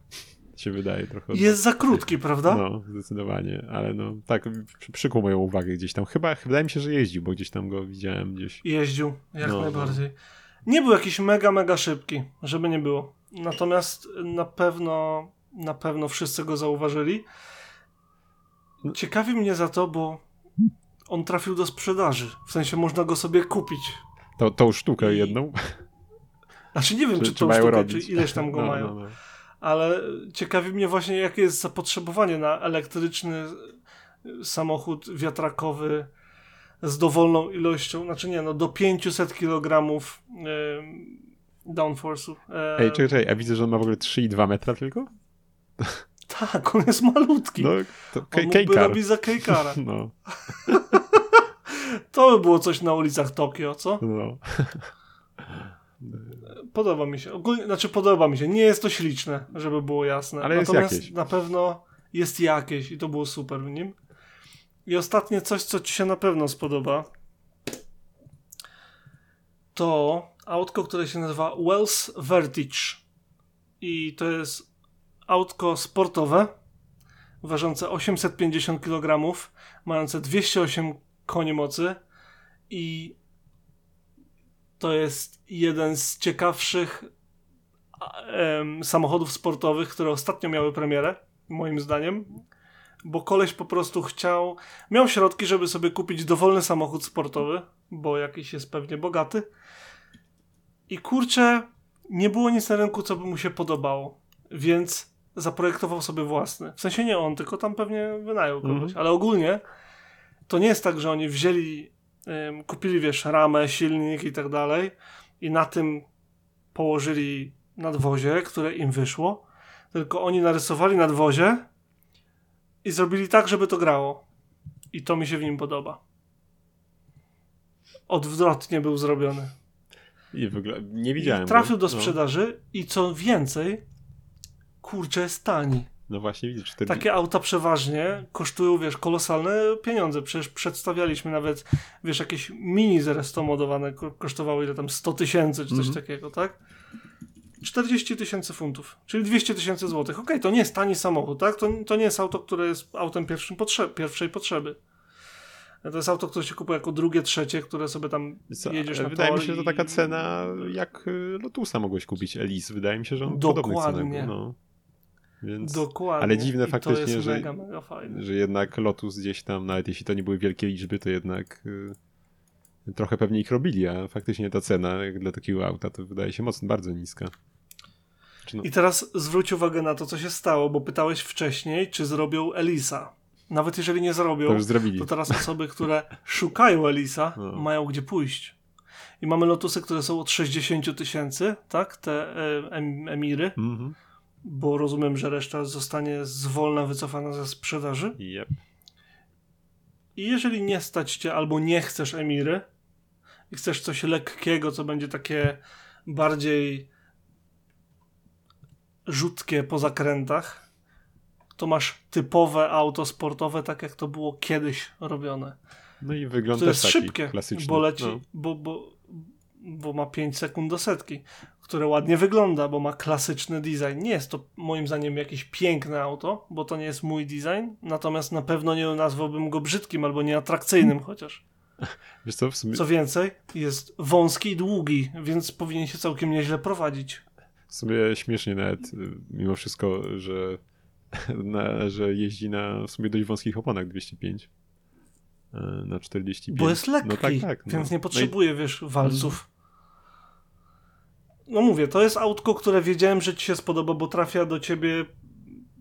się wydaje trochę. Jest za krótki, prawda? No, zdecydowanie, ale no tak przykuł moją uwagę gdzieś tam. Chyba, wydaje mi się, że jeździł, bo gdzieś tam go widziałem gdzieś. Jeździł, jak no, no. najbardziej. No. Nie był jakiś mega, mega szybki, żeby nie było. Natomiast na pewno, na pewno wszyscy go zauważyli. Ciekawi mnie za to, bo on trafił do sprzedaży. W sensie można go sobie kupić. To, tą sztukę I... jedną? Znaczy nie wiem, czy, czy tą sztukę, robić. czy ileś tam go no, mają. No, no. Ale ciekawi mnie właśnie, jakie jest zapotrzebowanie na elektryczny samochód wiatrakowy z dowolną ilością, znaczy nie, no do 500 kg downforce'u. Ej, czekaj, czekaj, a widzę, że on ma w ogóle 3,2 metra tylko? Tak, on jest malutki. No, to on mógłby robić za Kejkara. No. to by było coś na ulicach Tokio, co? No. Podoba mi się. Ogólnie, znaczy podoba mi się. Nie jest to śliczne, żeby było jasne. Ale Natomiast jest jakieś. na pewno jest jakieś i to było super w nim. I ostatnie coś, co ci się na pewno spodoba, to autko, które się nazywa Wells Vertige. I to jest autko sportowe, ważące 850 kg, mające 208 koni mocy i to jest jeden z ciekawszych samochodów sportowych, które ostatnio miały premierę, moim zdaniem, bo koleś po prostu chciał, miał środki, żeby sobie kupić dowolny samochód sportowy, bo jakiś jest pewnie bogaty i kurczę, nie było nic na rynku, co by mu się podobało, więc zaprojektował sobie własny. W sensie nie on, tylko tam pewnie wynajął kogoś, mm -hmm. ale ogólnie to nie jest tak, że oni wzięli kupili, wiesz, ramę, silnik i tak dalej i na tym położyli nadwozie, które im wyszło, tylko oni narysowali nadwozie i zrobili tak, żeby to grało. I to mi się w nim podoba. Odwrotnie był zrobiony. I nie widziałem. I trafił do no. sprzedaży no. i co więcej, kurczę, jest tani. No właśnie, widzisz. 40... Takie auta przeważnie kosztują, wiesz, kolosalne pieniądze. Przecież przedstawialiśmy nawet, wiesz, jakieś mini zrestomodowane kosztowały ile tam 100 tysięcy czy coś mm -hmm. takiego, tak? 40 tysięcy funtów, czyli 200 tysięcy złotych. Okej, okay, to nie jest tani samochód, tak? To, to nie jest auto, które jest autem pierwszym potrzeb, pierwszej potrzeby. To jest auto, które się kupuje jako drugie, trzecie, które sobie tam Co, jedziesz na Wydaje mi się, że to taka cena, jak y, Lotusa mogłeś kupić, Elise. Wydaje mi się, że on Dokładnie. No. Więc... Dokładnie. Ale dziwne I faktycznie, że, mega, mega że jednak Lotus gdzieś tam, nawet jeśli to nie były wielkie liczby, to jednak y, trochę pewnie ich robili, a faktycznie ta cena jak dla takiego auta to wydaje się mocno, bardzo niska. No... I teraz zwróć uwagę na to, co się stało, bo pytałeś wcześniej, czy zrobią Elisa. Nawet jeżeli nie zrobią, to, to teraz osoby, które szukają Elisa, no. mają gdzie pójść. I mamy lotusy, które są od 60 tysięcy, tak? Te e, emiry. Mhm bo rozumiem, że reszta zostanie zwolna wycofana ze sprzedaży. Yep. I jeżeli nie stać cię albo nie chcesz Emiry i chcesz coś lekkiego, co będzie takie bardziej rzutkie po zakrętach, to masz typowe auto sportowe, tak jak to było kiedyś robione. No i wygląda to jest szybkie, klasyczny. bo leci, no. bo, bo, bo ma 5 sekund do setki które ładnie wygląda, bo ma klasyczny design. Nie jest to moim zdaniem jakieś piękne auto, bo to nie jest mój design, natomiast na pewno nie nazwałbym go brzydkim albo nieatrakcyjnym chociaż. Co, sumie... co więcej, jest wąski i długi, więc powinien się całkiem nieźle prowadzić. W sumie śmiesznie nawet, y, mimo wszystko, że, na, że jeździ na w sumie dość wąskich oponach 205 y, na 45. Bo jest lekki, no tak, tak, no. więc nie potrzebuje, no i... wiesz, walców no mówię, to jest autko, które wiedziałem, że ci się spodoba, bo trafia do ciebie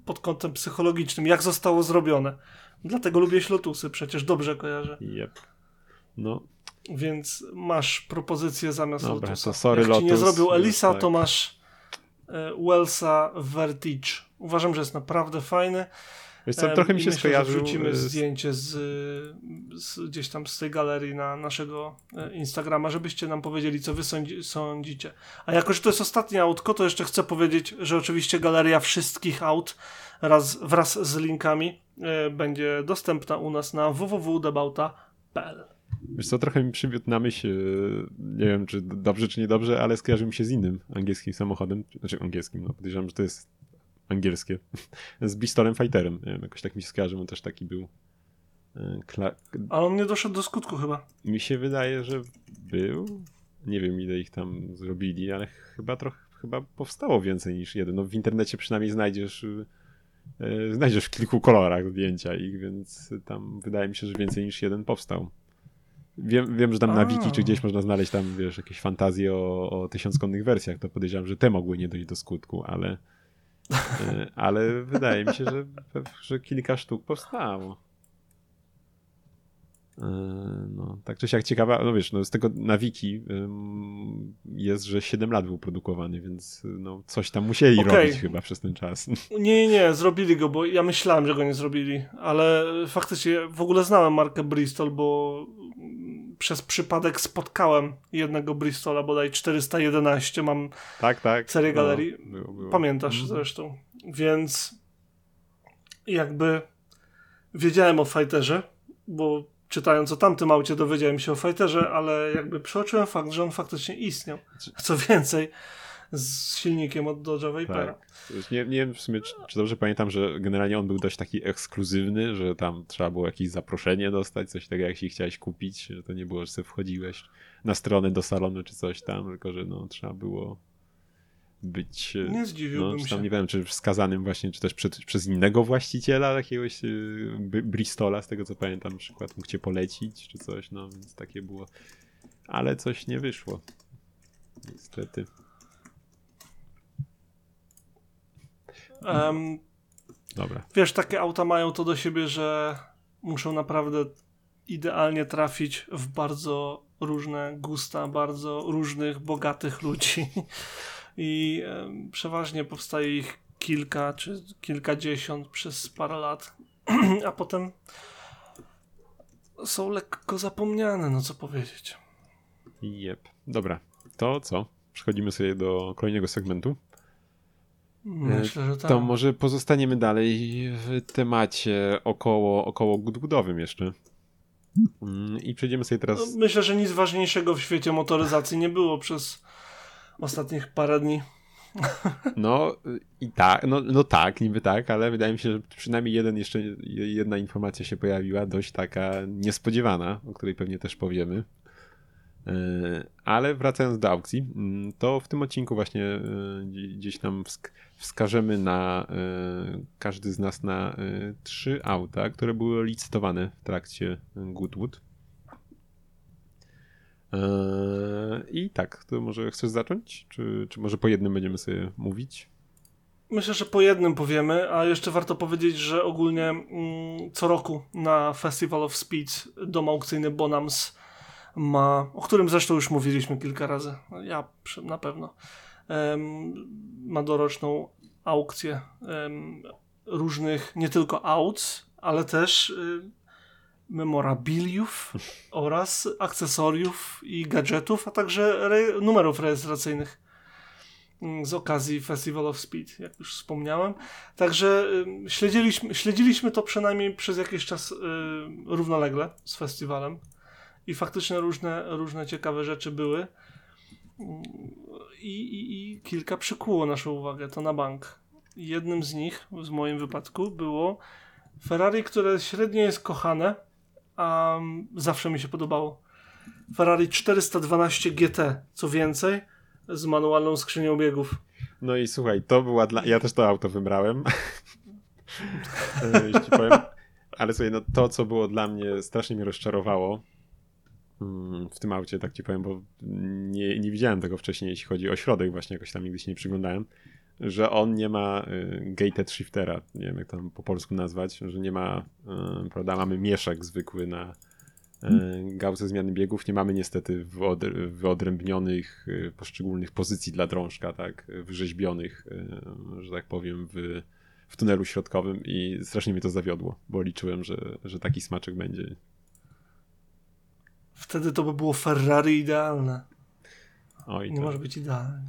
pod kątem psychologicznym. Jak zostało zrobione. Dlatego lubię Lotusy, przecież dobrze kojarzę. Yep. No. Więc masz propozycję zamiast Dobra, Lotusa. To sorry, Jak Lotus, ci nie zrobił Elisa, tak. to masz e, Wellsa Vertige. Uważam, że jest naprawdę fajny. Wiesz co, trochę mi się myślę, skojarzył... wrzucimy z... zdjęcie z, z, gdzieś tam z tej galerii na naszego e, Instagrama, żebyście nam powiedzieli, co wy sądzi, sądzicie. A jako, że to jest ostatnie autko, to jeszcze chcę powiedzieć, że oczywiście galeria wszystkich aut raz, wraz z linkami e, będzie dostępna u nas na www.debauta.pl Wiesz co, trochę mi przywiódł na myśl, e, nie wiem czy dobrze czy niedobrze, ale skojarzył mi się z innym angielskim samochodem, znaczy angielskim, no podejrzewam, że to jest angielskie, z Bristolem Fighterem. Nie wiem, jakoś tak mi się skojarzy, on też taki był. E, kla... Ale on nie doszedł do skutku chyba. Mi się wydaje, że był. Nie wiem ile ich tam zrobili, ale chyba trochę chyba powstało więcej niż jeden. No w internecie przynajmniej znajdziesz yy, znajdziesz w kilku kolorach zdjęcia ich, więc tam wydaje mi się, że więcej niż jeden powstał. Wiem, wiem że tam na wiki czy gdzieś można znaleźć tam, wiesz, jakieś fantazje o, o tysiąckonnych wersjach, to podejrzewam, że te mogły nie dojść do skutku, ale E, ale wydaje mi się, że, że kilka sztuk powstało. no, tak czy siak ciekawa, no wiesz, no z tego na wiki jest, że 7 lat był produkowany, więc no, coś tam musieli okay. robić chyba przez ten czas. Nie, nie, zrobili go, bo ja myślałem, że go nie zrobili, ale faktycznie w ogóle znałem markę Bristol, bo przez przypadek spotkałem jednego Bristola, bodaj 411, mam tak, tak. serię no, galerii. No, było, było. Pamiętasz mhm. zresztą. Więc jakby wiedziałem o Fighterze, bo czytając o tamtym aucie dowiedziałem się o Fighterze, ale jakby przeoczyłem fakt, że on faktycznie istniał. Co więcej, z silnikiem od Dodge'a Vipera. Tak. Nie, nie wiem w sumie, czy, czy, dobrze pamiętam, że generalnie on był dość taki ekskluzywny, że tam trzeba było jakieś zaproszenie dostać, coś takiego, jak się chciałeś kupić, że to nie było, że sobie wchodziłeś na stronę do salonu czy coś tam, tylko że no trzeba było być. E, nie zdziwiłbym no, czy tam, się. Nie wiem, czy wskazanym właśnie, czy też przed, przez innego właściciela jakiegoś y, Bristola, z tego co pamiętam, na przykład mógł cię polecić, czy coś, no więc takie było. Ale coś nie wyszło. Niestety. Um, Dobra. Wiesz, takie auta mają to do siebie, że muszą naprawdę idealnie trafić w bardzo różne gusta, bardzo różnych, bogatych ludzi. I um, przeważnie powstaje ich kilka czy kilkadziesiąt przez parę lat, a potem są lekko zapomniane, no co powiedzieć. Jep. Dobra, to co? Przechodzimy sobie do kolejnego segmentu. Myślę, że tak. To może pozostaniemy dalej w temacie około, około budowym jeszcze. Mm, I przejdziemy sobie teraz. No, myślę, że nic ważniejszego w świecie motoryzacji nie było przez ostatnich parę dni. No i tak, no, no tak, niby tak, ale wydaje mi się, że przynajmniej jeden jeszcze, jedna informacja się pojawiła, dość taka niespodziewana, o której pewnie też powiemy. E, ale wracając do aukcji, mm, to w tym odcinku właśnie e, gdzieś tam wskażemy na e, każdy z nas na trzy auta, które były licytowane w trakcie Goodwood. I tak, to może chcesz zacząć? Czy, czy może po jednym będziemy sobie mówić? Myślę, że po jednym powiemy, a jeszcze warto powiedzieć, że ogólnie mm, co roku na Festival of Speed dom aukcyjny Bonams ma, o którym zresztą już mówiliśmy kilka razy, ja na pewno, ma doroczną aukcję różnych, nie tylko aut, ale też y, memorabiliów oraz akcesoriów i gadżetów, a także re numerów rejestracyjnych mm, z okazji Festival of Speed, jak już wspomniałem. Także śledziliśmy, śledziliśmy to przynajmniej przez jakiś czas y, równolegle z festiwalem i faktycznie różne, różne ciekawe rzeczy były. I, i, I kilka przykuło naszą uwagę, to na bank. Jednym z nich, w moim wypadku, było Ferrari, które średnio jest kochane, a zawsze mi się podobało. Ferrari 412 GT, co więcej, z manualną skrzynią biegów. No i słuchaj, to była dla... Ja też to auto wybrałem. Jeśli powiem. Ale słuchaj, no to, co było dla mnie, strasznie mnie rozczarowało, Mm, w tym aucie, tak ci powiem, bo nie, nie widziałem tego wcześniej, jeśli chodzi o środek, właśnie jakoś tam nigdy się nie przyglądałem, że on nie ma y, gated shiftera, nie wiem jak to po polsku nazwać, że nie ma, y, prawda, mamy mieszek zwykły na y, gałce zmiany biegów, nie mamy niestety wyodr wyodrębnionych poszczególnych pozycji dla drążka, tak, wyrzeźbionych, że tak powiem, w, w tunelu środkowym i strasznie mnie to zawiodło, bo liczyłem, że, że taki smaczek będzie Wtedy to by było Ferrari idealne. Oj, nie tak. może być idealne.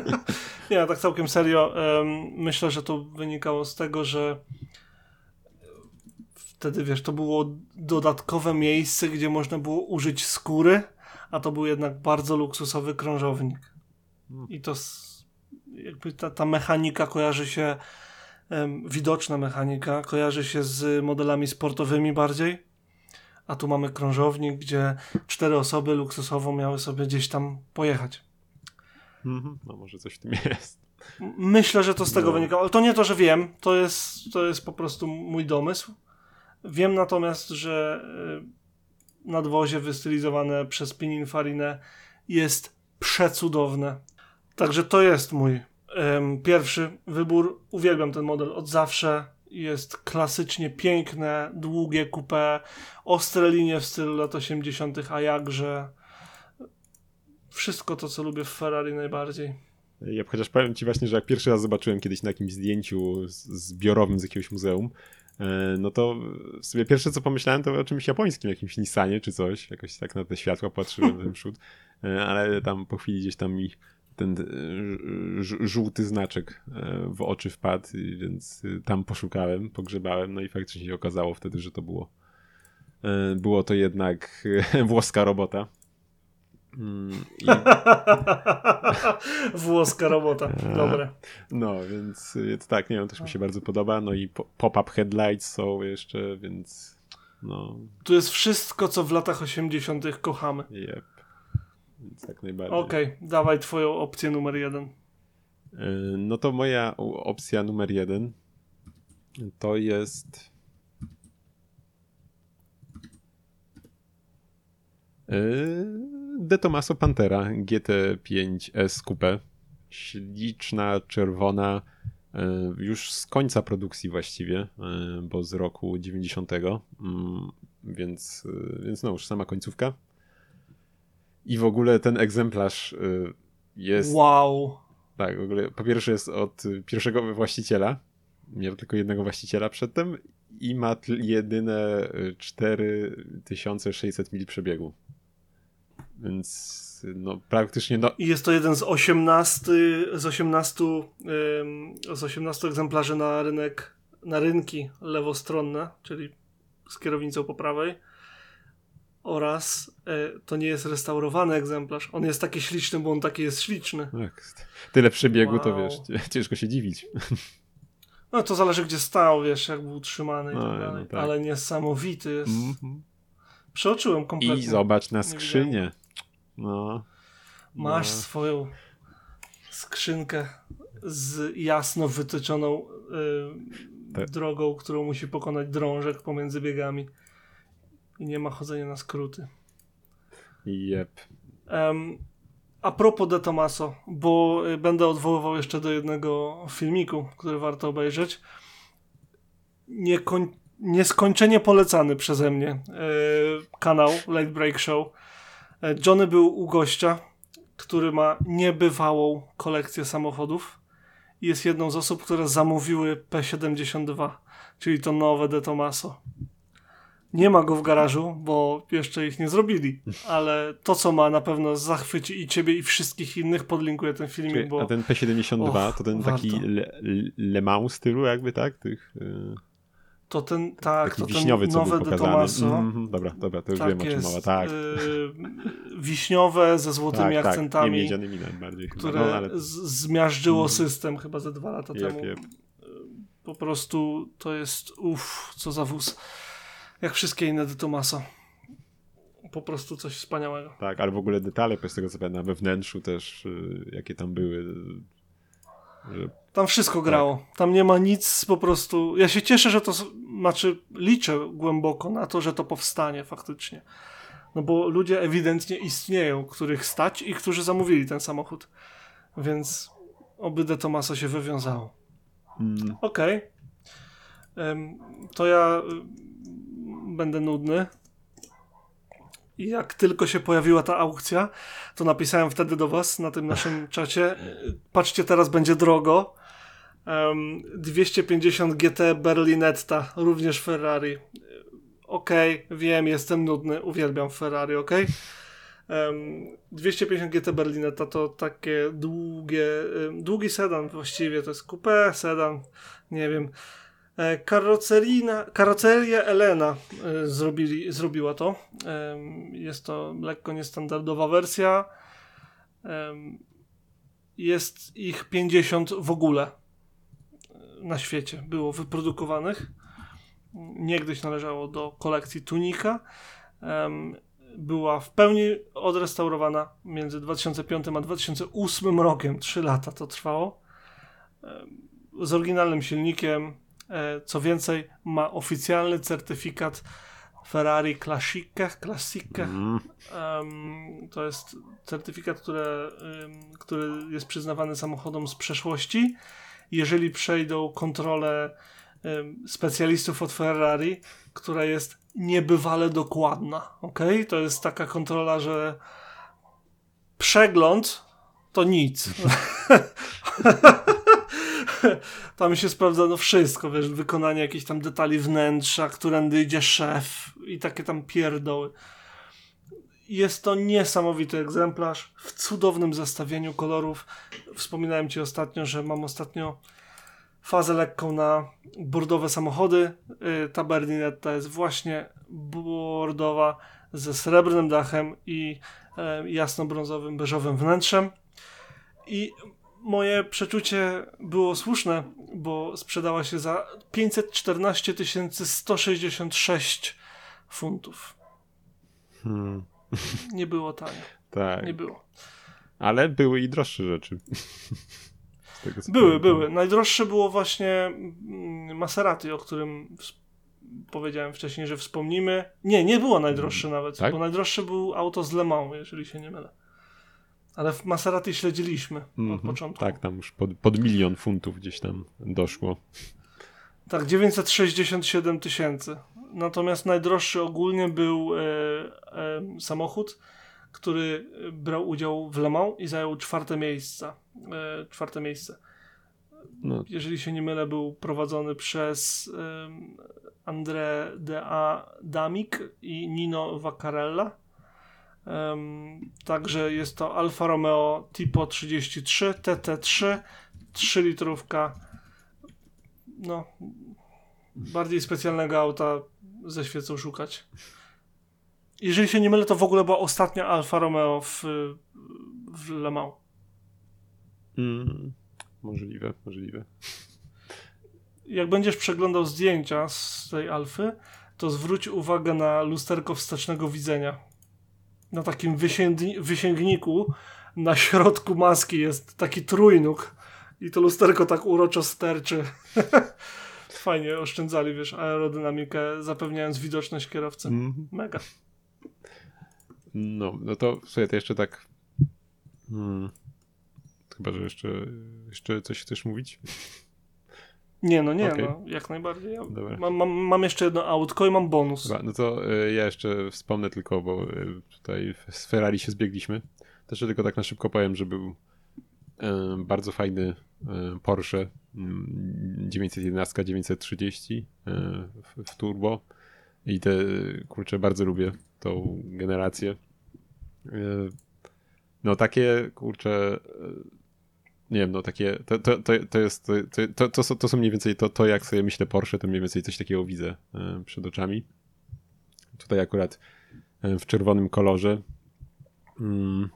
nie, tak całkiem serio. myślę, że to wynikało z tego, że wtedy, wiesz, to było dodatkowe miejsce, gdzie można było użyć skóry, a to był jednak bardzo luksusowy krążownik. Hmm. I to jakby ta, ta mechanika kojarzy się, widoczna mechanika kojarzy się z modelami sportowymi bardziej a tu mamy krążownik, gdzie cztery osoby luksusowo miały sobie gdzieś tam pojechać. Mhm. No może coś w tym jest. Myślę, że to z tego no. wynika, ale to nie to, że wiem, to jest, to jest po prostu mój domysł. Wiem natomiast, że y, nadwozie wystylizowane przez Pininfarinę jest przecudowne. Także to jest mój um, pierwszy wybór. Uwielbiam ten model od zawsze. Jest klasycznie piękne, długie coupe, ostre linie w stylu lat 80., a jakże wszystko to, co lubię w Ferrari najbardziej. Ja chociaż powiem ci właśnie, że jak pierwszy raz zobaczyłem kiedyś na jakimś zdjęciu zbiorowym z jakiegoś muzeum, e, no to sobie pierwsze co pomyślałem to o czymś japońskim, jakimś Nissanie czy coś, jakoś tak na te światła patrzyłem ten przód, e, ale tam po chwili gdzieś tam mi ten e, żółty znaczek w oczy wpadł, więc tam poszukałem, pogrzebałem, no i faktycznie się okazało wtedy, że to było było to jednak włoska robota. Mm, I... Włoska robota, dobre. No, więc, więc tak, nie wiem, też mi się bardzo podoba. No i pop-up headlights są jeszcze, więc no. Tu jest wszystko, co w latach 80. kochamy. Yep. Więc jak najbardziej. Okej, okay, dawaj twoją opcję numer jeden. Y, no to moja opcja numer jeden to jest y, De Tomaso Pantera GT5S Coupe. Śliczna, czerwona, e, już z końca produkcji właściwie, e, bo z roku 90, mm, więc, e, więc no już sama końcówka. I w ogóle ten egzemplarz jest... Wow! Tak, w ogóle po pierwsze jest od pierwszego właściciela, miał tylko jednego właściciela przedtem i ma jedyne 4600 mil przebiegu. Więc no, praktycznie. No... I jest to jeden z 18, z 18, z 18 egzemplarzy na rynek, na rynki lewostronne, czyli z kierownicą po prawej. Oraz e, to nie jest restaurowany egzemplarz. On jest taki śliczny, bo on taki jest śliczny. Tak. Tyle przebiegu, wow. to wiesz, ciężko się dziwić. No to zależy, gdzie stał, wiesz, jak był utrzymany i no, tak dalej. No tak. Ale niesamowity jest. Mm -hmm. Przeoczyłem kompletnie. I zobacz na skrzynię. No. Masz no. swoją skrzynkę z jasno wytyczoną y, drogą, którą musi pokonać drążek pomiędzy biegami. I nie ma chodzenia na skróty. Jep. Um, a propos De Tomaso, bo y, będę odwoływał jeszcze do jednego filmiku, który warto obejrzeć. Niekoń nieskończenie polecany przeze mnie y, kanał Late Break Show E, Johnny był u gościa, który ma niebywałą kolekcję samochodów i jest jedną z osób, które zamówiły P72, czyli to nowe De Tomaso. Nie ma go w garażu, bo jeszcze ich nie zrobili, ale to, co ma, na pewno zachwyci i ciebie, i wszystkich innych. Podlinkuję ten filmik, Czyli, bo... A ten P72 Och, to ten warto. taki Le, Le Mans stylu jakby, tak? Tych... Yy to ten, tak, to wiśniowy, ten nowe De Tomaso. Mm, dobra, dobra, to już tak wiem jest. o czym mowa, tak. Yy, wiśniowe ze złotymi tak, akcentami. Tak, bardziej które no, ale... zmiażdżyło mm. system chyba ze dwa lata yep, temu. Yep. Po prostu to jest uff, co za wóz. Jak wszystkie inne De Tomaso. Po prostu coś wspaniałego. Tak, ale w ogóle detale, z tego co pamiętam, we wnętrzu też, yy, jakie tam były, tam wszystko grało. Tak. Tam nie ma nic po prostu. Ja się cieszę, że to. Znaczy, liczę głęboko na to, że to powstanie faktycznie. No bo ludzie ewidentnie istnieją, których stać i którzy zamówili ten samochód. Więc oby De Tomaso się wywiązało. Mm. Okej. Okay. To ja y, będę nudny. I jak tylko się pojawiła ta aukcja, to napisałem wtedy do was na tym naszym czacie. Patrzcie, teraz będzie drogo. Um, 250 GT Berlinetta, również Ferrari. Okej, okay, wiem, jestem nudny, uwielbiam Ferrari, ok? Um, 250 GT Berlinetta to takie długie, długi sedan właściwie, to jest coupé, sedan, nie wiem. E, karoceria Elena e, zrobili, zrobiła to. Jest to lekko niestandardowa wersja. Jest ich 50 w ogóle e, na świecie było wyprodukowanych. Niegdyś należało do kolekcji Tunika. Była w pełni odrestaurowana między 2005 a 2008 rokiem. Trzy lata to trwało. Z oryginalnym silnikiem, co więcej, ma oficjalny certyfikat Ferrari Classica. Classica. Mm. Um, to jest certyfikat, który, um, który jest przyznawany samochodom z przeszłości. Jeżeli przejdą kontrolę specjalistów od Ferrari, która jest niebywale dokładna. Ok? To jest taka kontrola, że przegląd to nic. tam się sprawdza no wszystko, wiesz, wykonanie jakichś tam detali wnętrza, którędy idzie szef i takie tam pierdoły. Jest to niesamowity egzemplarz w cudownym zestawieniu kolorów. Wspominałem Ci ostatnio, że mam ostatnio fazę lekką na bordowe samochody. Y, ta Berlinetta jest właśnie bordowa ze srebrnym dachem i e, jasno-brązowym, beżowym wnętrzem. I moje przeczucie było słuszne, bo sprzedała się za 514 166 funtów. Hmm. Nie było tanie. tak. Nie było. Ale były i droższe rzeczy. były, były. Najdroższe było właśnie mm, Maserati, o którym powiedziałem wcześniej, że wspomnimy. Nie, nie było najdroższe nawet, tak? bo najdroższe był auto z Le Mans, jeżeli się nie mylę. Ale w Maserati śledziliśmy mm -hmm. od mhm. początku. Tak, tam już pod, pod milion funtów gdzieś tam doszło. Tak, 967 tysięcy. Natomiast najdroższy ogólnie był e, e, samochód, który brał udział w Le Mans i zajął czwarte miejsce. E, czwarte miejsce. No. Jeżeli się nie mylę, był prowadzony przez André de Damik i Nino Vaccarella. Także jest to Alfa Romeo Tipo 33 TT3 3 litrówka no bardziej specjalnego auta ze świecą szukać. Jeżeli się nie mylę, to w ogóle była ostatnia Alfa Romeo w, w Le Mans. Mm, możliwe, możliwe. Jak będziesz przeglądał zdjęcia z tej Alfy, to zwróć uwagę na lusterko wstecznego widzenia na takim wysięgniku na środku maski jest taki trójnóg i to lusterko tak uroczo sterczy. Fajnie oszczędzali, wiesz, aerodynamikę, zapewniając widoczność kierowcy. Mm. Mega. No, no to sobie to jeszcze tak. Hmm. Chyba, że jeszcze, jeszcze coś chcesz mówić? Nie, no nie, okay. no, jak najbardziej. Ja mam, mam, mam, jeszcze jedno autko i mam bonus. Dobra, no to y, ja jeszcze wspomnę tylko, bo y, tutaj z Ferrari się zbiegliśmy. Też tylko tak na szybko powiem, że był y, bardzo fajny Porsche 911 930 w, w turbo i te, kurczę, bardzo lubię tą generację. No takie, kurczę, nie wiem, no takie, to, to, to, to jest, to, to, to, to są mniej więcej to, to, jak sobie myślę Porsche, to mniej więcej coś takiego widzę e, przed oczami. Tutaj akurat e, w czerwonym kolorze. Mm,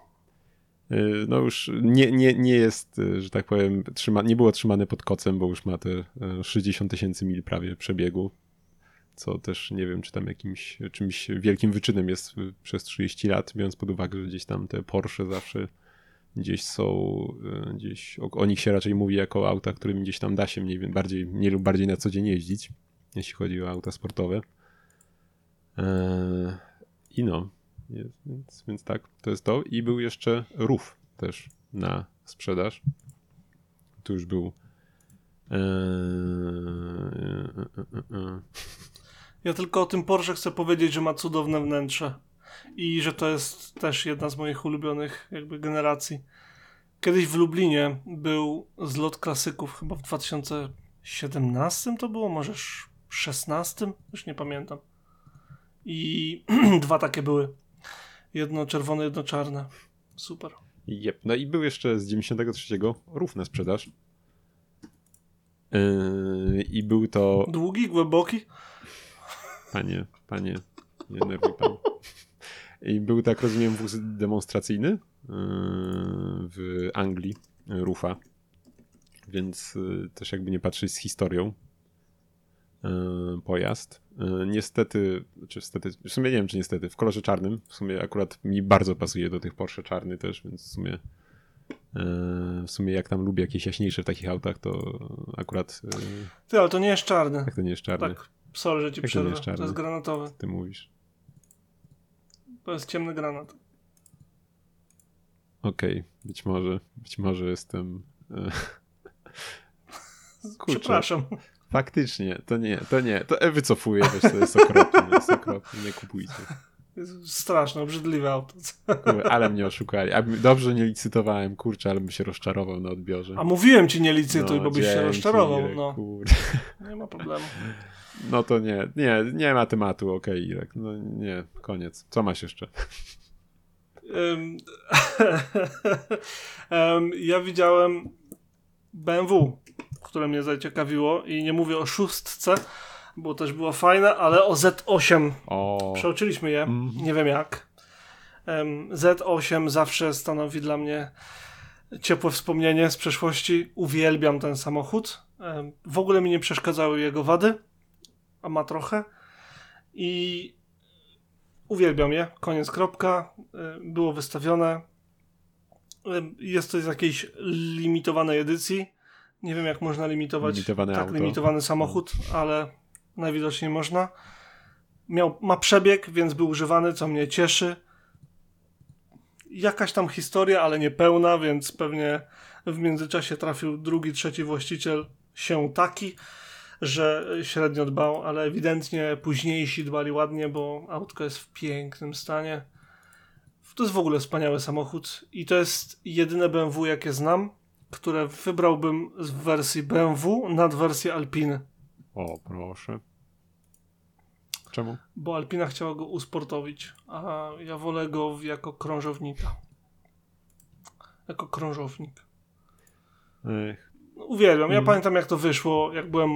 e, no już nie, nie, nie jest, że tak powiem, trzyma, nie było trzymane pod kocem, bo już ma te 60 tysięcy mil prawie przebiegu, co też nie wiem, czy tam jakimś czymś wielkim wyczynem jest przez 30 lat, biorąc pod uwagę, że gdzieś tam te Porsche zawsze gdzieś są, e, gdzieś o, o, nich się raczej mówi jako auta, którym gdzieś tam da się mniej bardziej, mniej lub bardziej na co dzień jeździć, jeśli chodzi o auta sportowe. Eee, I no, więc, więc tak, to jest to. I był jeszcze RUF też na sprzedaż. Tu już był eee, e, ja tylko o tym Porsche chcę powiedzieć, że ma cudowne wnętrze i że to jest też jedna z moich ulubionych jakby generacji. Kiedyś w Lublinie był zlot klasyków, chyba w 2017 to było, może 16, już nie pamiętam. I dwa takie były. Jedno czerwone, jedno czarne. Super. Yep. No i był jeszcze z 93 rów na sprzedaż. Yy, I był to. Długi, głęboki? Panie, panie, nie nerwuj pan. I był, tak rozumiem, wóz demonstracyjny yy, w Anglii, Rufa. Więc yy, też jakby nie patrzeć z historią yy, pojazd. Niestety, czy niestety, w sumie nie wiem, czy niestety, w kolorze czarnym. W sumie akurat mi bardzo pasuje do tych Porsche czarny też, więc w sumie w sumie jak tam lubię jakieś jaśniejsze w takich autach, to akurat... Ty, ale to nie jest czarny. Jak to nie jest czarny? Tak, sorry, że ci przerwę. To, to jest granatowy. Ty mówisz. To jest ciemny granat. Okej, okay, być może, być może jestem. E, kurczę, Przepraszam. Faktycznie, to nie, to nie, to e, wycofuję, wiesz, to jest okropne, to jest okropne, nie kupujcie. Straszne, obrzydliwe auto. ale mnie oszukali. Dobrze nie licytowałem, kurczę, ale bym się rozczarował na odbiorze. A mówiłem ci nie licytuj, no, bo byś się rozczarował. No. Kurde. Nie ma problemu. No to nie, nie, nie ma tematu, okej, okay, Irek. No nie, koniec. Co masz jeszcze? Um, um, ja widziałem BMW, które mnie zaciekawiło i nie mówię o szóstce, bo też było fajne, ale o Z8 o. przeoczyliśmy je, mm. nie wiem jak. Um, Z8 zawsze stanowi dla mnie ciepłe wspomnienie z przeszłości. Uwielbiam ten samochód. w ogóle mi nie przeszkadzały jego wady, a ma trochę. I uwielbiam je. Koniec, kropka. było wystawione. jest to z jakiejś limitowanej edycji. Nie wiem, jak można limitować Limitowane tak auto. limitowany samochód, ale najwidoczniej można. Miał, ma przebieg, więc był używany, co mnie cieszy. Jakaś tam historia, ale niepełna, więc pewnie w międzyczasie trafił drugi, trzeci właściciel się taki, że średnio dbał, ale ewidentnie późniejsi dbali ładnie, bo autko jest w pięknym stanie. To jest w ogóle wspaniały samochód i to jest jedyne BMW, jakie znam, które wybrałbym z wersji BMW nad wersję Alpiny. O, proszę. Czemu? Bo Alpina chciała go usportowić, a ja wolę go jako krążownika. Jako krążownik. Ech. No, uwielbiam. Ja mm. pamiętam jak to wyszło, jak byłem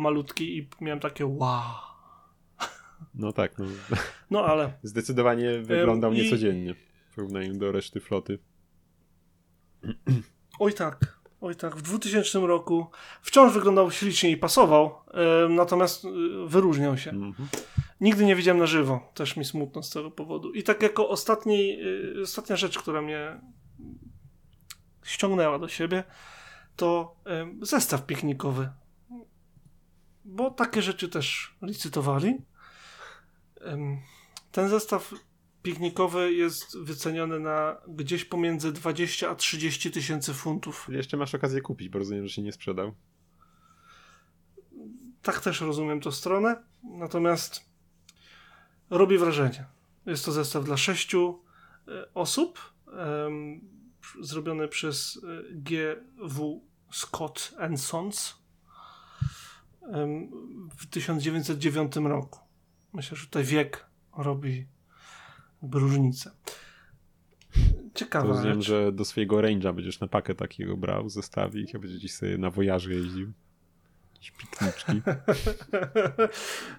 malutki i miałem takie wow. No tak. No, no ale. Zdecydowanie wyglądał niecodziennie w porównaniu do reszty floty. Oj tak. Oj tak, w 2000 roku wciąż wyglądał ślicznie i pasował, yy, natomiast yy, wyróżniał się. Mm -hmm. Nigdy nie widziałem na żywo, też mi smutno z tego powodu. I tak jako ostatni, yy, ostatnia rzecz, która mnie ściągnęła do siebie, to zestaw piknikowy. Bo takie rzeczy też licytowali. Ten zestaw piknikowy jest wyceniony na gdzieś pomiędzy 20 a 30 tysięcy funtów. Jeszcze masz okazję kupić, bo rozumiem, że się nie sprzedał. Tak też rozumiem tą stronę, natomiast robi wrażenie. Jest to zestaw dla sześciu e, osób, zrobiony przez e, GW Scott Sons w 1909 roku. Myślę, że tutaj wiek robi różnicę. Ciekawe. Rozumiem, że do swojego range'a będziesz na pakę takiego brał, zestawić, a będziesz gdzieś sobie na wojaży jeździł. Jakieś pikniczki.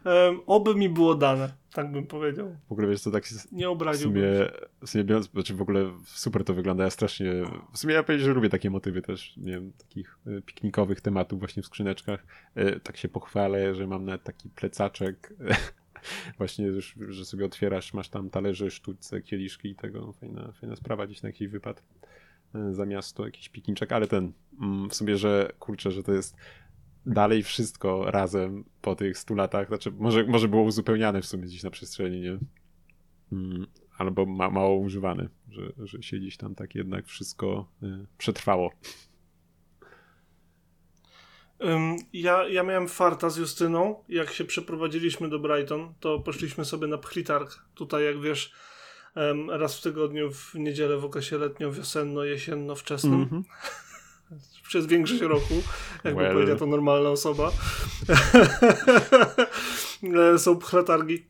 um, oby mi było dane, tak bym powiedział. W ogóle wiesz, to tak jest, Nie obraziłbym w sumie, w sumie biorąc, znaczy w ogóle super to wygląda, ja strasznie, w sumie ja powiedzieć, że lubię takie motywy też, nie wiem, takich e, piknikowych tematów właśnie w skrzyneczkach. E, tak się pochwalę, że mam nawet taki plecaczek Właśnie, że sobie otwierasz, masz tam talerze, sztućce, kieliszki i tego. Fajna, fajna sprawa gdzieś na jakiś wypad e, za miasto, jakiś pikniczek, ale ten, mm, w sobie, że kurczę, że to jest dalej wszystko razem po tych 100 latach, znaczy może, może było uzupełniane w sumie gdzieś na przestrzeni, nie? Mm, albo ma, mało używane, że, że się gdzieś tam tak jednak wszystko y, przetrwało. Ja, ja miałem farta z Justyną. Jak się przeprowadziliśmy do Brighton, to poszliśmy sobie na pchlitarg. Tutaj, jak wiesz, raz w tygodniu, w niedzielę w okresie letnio-wiosenno-jesienno-wczesnym. Mm -hmm. Przez większość roku, jakby well. powiedziała to normalna osoba. E, są pchletargi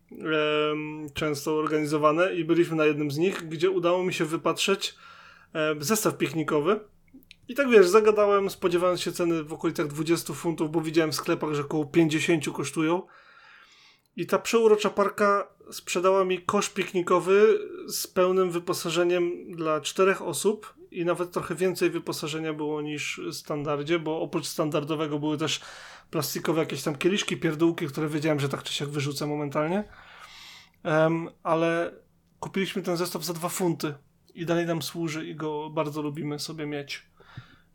często organizowane i byliśmy na jednym z nich, gdzie udało mi się wypatrzeć zestaw piknikowy i tak wiesz, zagadałem, spodziewając się ceny w okolicach 20 funtów, bo widziałem w sklepach, że około 50 kosztują. I ta przeurocza parka sprzedała mi kosz piknikowy z pełnym wyposażeniem dla czterech osób i nawet trochę więcej wyposażenia było niż w standardzie, bo oprócz standardowego były też plastikowe jakieś tam kieliszki, pierdółki, które wiedziałem, że tak czy siak wyrzucę momentalnie. Um, ale kupiliśmy ten zestaw za dwa funty i dalej nam służy i go bardzo lubimy sobie mieć.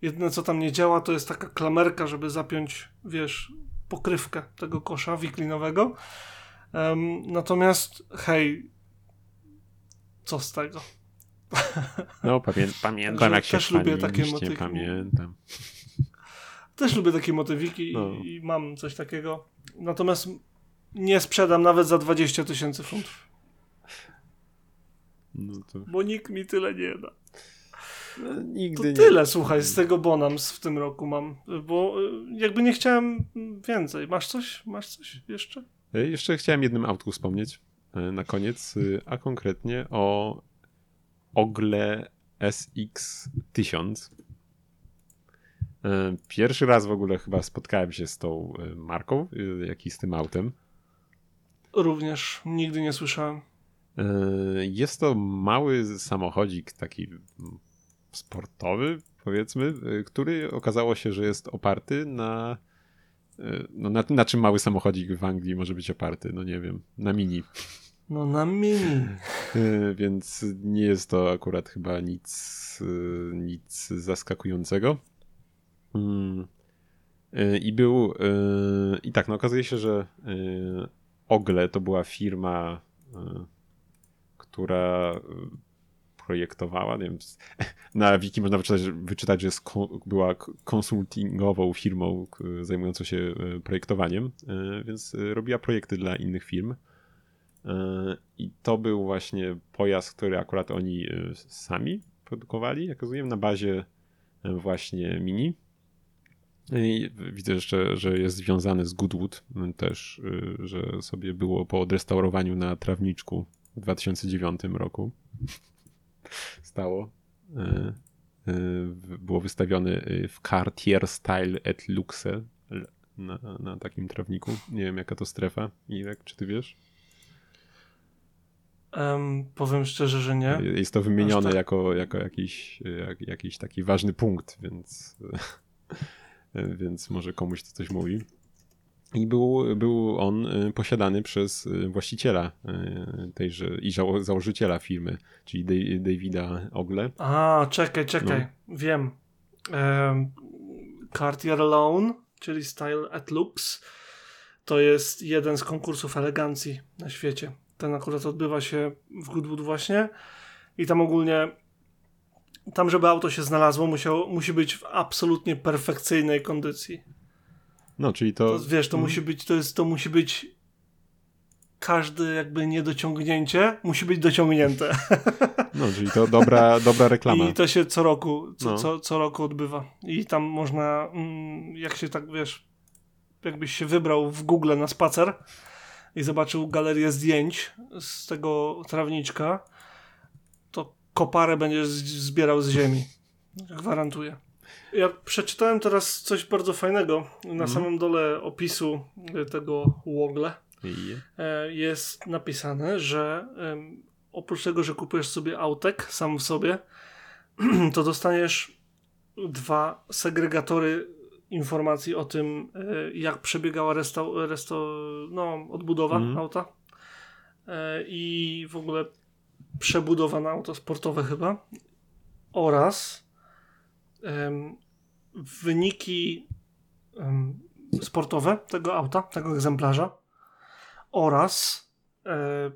Jedyne co tam nie działa to jest taka klamerka, żeby zapiąć, wiesz, pokrywkę tego kosza wiklinowego. Um, natomiast hej, co z tego? No, pamię pamiętam jak się też lubię takie motywy. Pamiętam. Też lubię takie motywiki no. i, i mam coś takiego. Natomiast nie sprzedam nawet za 20 tysięcy funtów. No to... Bo nikt mi tyle nie da. Nigdy to tyle, nie. słuchaj, z tego Bonams w tym roku mam, bo y, jakby nie chciałem więcej. Masz coś? Masz coś jeszcze? E, jeszcze chciałem jednym autku wspomnieć e, na koniec, y, a konkretnie o Ogle SX1000. E, pierwszy raz w ogóle chyba spotkałem się z tą marką, jak i z tym autem. Również nigdy nie słyszałem. Jest to mały samochodzik, taki sportowy, powiedzmy, y, który okazało się, że jest oparty na. Y, no na, na czym mały samochodzik w Anglii może być oparty? No nie wiem, na mini. No na mini. Y, więc nie jest to akurat chyba nic, nic zaskakującego. Mm. I był. I tak, no okazuje się, że Ogle to była firma, która projektowała. Nie wiem, na wiki można wyczytać, wyczytać że była konsultingową firmą zajmującą się e, projektowaniem, e, więc e, robiła projekty dla innych firm. I to był właśnie pojazd, który akurat oni sami produkowali, jak rozumiem, na bazie właśnie Mini. I widzę jeszcze, że jest związany z Goodwood też, że sobie było po odrestaurowaniu na trawniczku w 2009 roku stało. E, e, było wystawiony e, w Cartier Style et Luxe na, na takim trawniku. Nie wiem, jaka to strefa. Irek, czy ty wiesz? Um, powiem szczerze, że nie. Jest to wymienione tak. jako, jako jakiś, jak, jakiś taki ważny punkt, więc, więc może komuś to coś mówi. I był, był on y, posiadany przez y, właściciela y, tejże i założyciela firmy, czyli Davida Ogle. A, czekaj, czekaj, no. wiem. Um, Cartier Loan, czyli Style at Lux, to jest jeden z konkursów elegancji na świecie. Ten akurat odbywa się w Goodwood właśnie i tam ogólnie tam, żeby auto się znalazło, musiał, musi być w absolutnie perfekcyjnej kondycji. No, czyli to... to wiesz, to hmm. musi być, to jest, to musi być każde jakby niedociągnięcie musi być dociągnięte. No, czyli to dobra, dobra reklama. I to się co roku, co, no. co, co roku odbywa. I tam można, mm, jak się tak, wiesz, jakbyś się wybrał w Google na spacer i zobaczył galerię zdjęć z tego trawniczka, to koparę będziesz zbierał z ziemi. Gwarantuję. Ja przeczytałem teraz coś bardzo fajnego. Na mm. samym dole opisu tego Łogle e, jest napisane, że oprócz tego, że kupujesz sobie autek sam w sobie, to dostaniesz dwa segregatory informacji o tym, e, jak przebiegała resto, resto, no, odbudowa mm. auta e, i w ogóle przebudowa na auto sportowe chyba oraz wyniki sportowe tego auta, tego egzemplarza oraz e,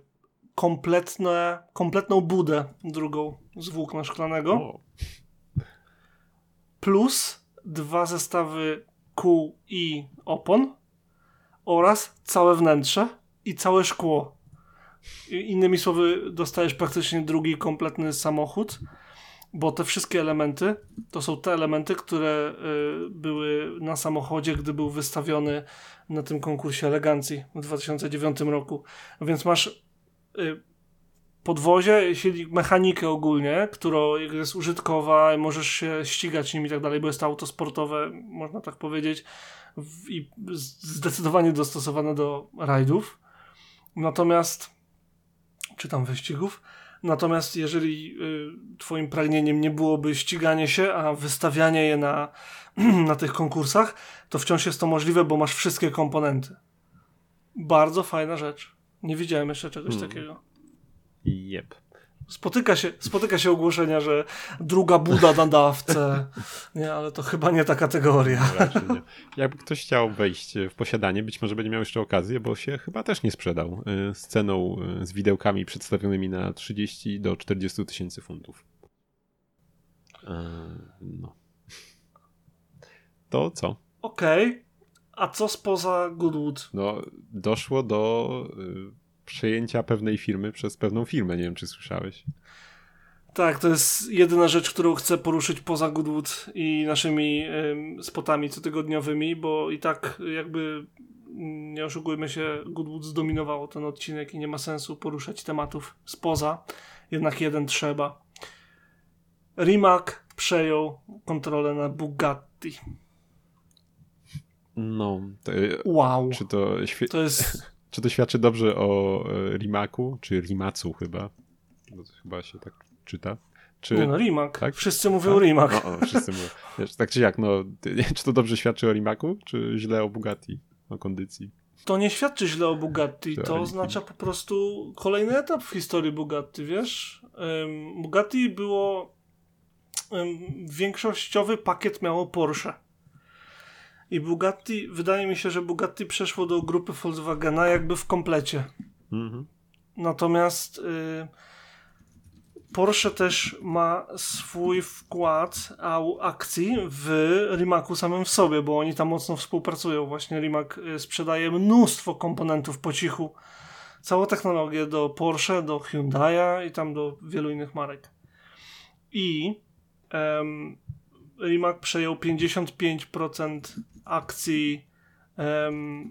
kompletne, kompletną budę drugą z włókna szklanego. Plus dwa zestawy kół i opon oraz całe wnętrze i całe szkło. Innymi słowy, dostajesz praktycznie drugi kompletny samochód bo te wszystkie elementy to są te elementy, które y, były na samochodzie, gdy był wystawiony na tym konkursie elegancji w 2009 roku. Więc masz y, podwozie, silnik, mechanikę ogólnie, która jest użytkowa, możesz się ścigać nim i tak dalej, bo jest to auto sportowe, można tak powiedzieć, i zdecydowanie dostosowane do rajdów. Natomiast, czy tam wyścigów, Natomiast jeżeli y, twoim pragnieniem nie byłoby ściganie się, a wystawianie je na, na tych konkursach, to wciąż jest to możliwe, bo masz wszystkie komponenty. Bardzo fajna rzecz. Nie widziałem jeszcze czegoś hmm. takiego. Jep spotyka się, spotyka się ogłoszenia, że druga buda na dawce, nie, ale to chyba nie ta kategoria. No, nie. Jakby ktoś chciał wejść w posiadanie, być może będzie miał jeszcze okazję, bo się chyba też nie sprzedał y, z ceną, y, z widełkami przedstawionymi na 30 do 40 tysięcy funtów. E, no. To co? Okej. Okay. A co spoza Goodwood? No, doszło do przejęcia pewnej firmy przez pewną firmę. Nie wiem, czy słyszałeś. Tak, to jest jedyna rzecz, którą chcę poruszyć poza Goodwood i naszymi y, spotami cotygodniowymi, bo i tak jakby nie oszukujmy się, Goodwood zdominowało ten odcinek i nie ma sensu poruszać tematów spoza. Jednak jeden trzeba. Rimac przejął kontrolę nad Bugatti. No. To, wow. Czy to, to jest... czy to świadczy dobrze o e, Rimaku, czy Rimacu chyba? Bo to chyba się tak czyta. Czy... Nie no, Rimac. Tak? Wszyscy mówią tak? Rimac. No, o, wszyscy mówią. Wiesz, tak czy jak, no, czy to dobrze świadczy o Rimaku, czy źle o Bugatti, o kondycji? To nie świadczy źle o Bugatti, to oznacza po prostu kolejny etap w historii Bugatti, wiesz? Bugatti było większościowy pakiet miało Porsche. I Bugatti, wydaje mi się, że Bugatti przeszło do grupy Volkswagena jakby w komplecie. Mhm. Natomiast y, Porsche też ma swój wkład akcji w Rimacu samym w sobie, bo oni tam mocno współpracują. Właśnie Rimac y, sprzedaje mnóstwo komponentów po cichu. Całą technologię do Porsche, do Hyundai'a i tam do wielu innych marek. I um, Rimac przejął 55% akcji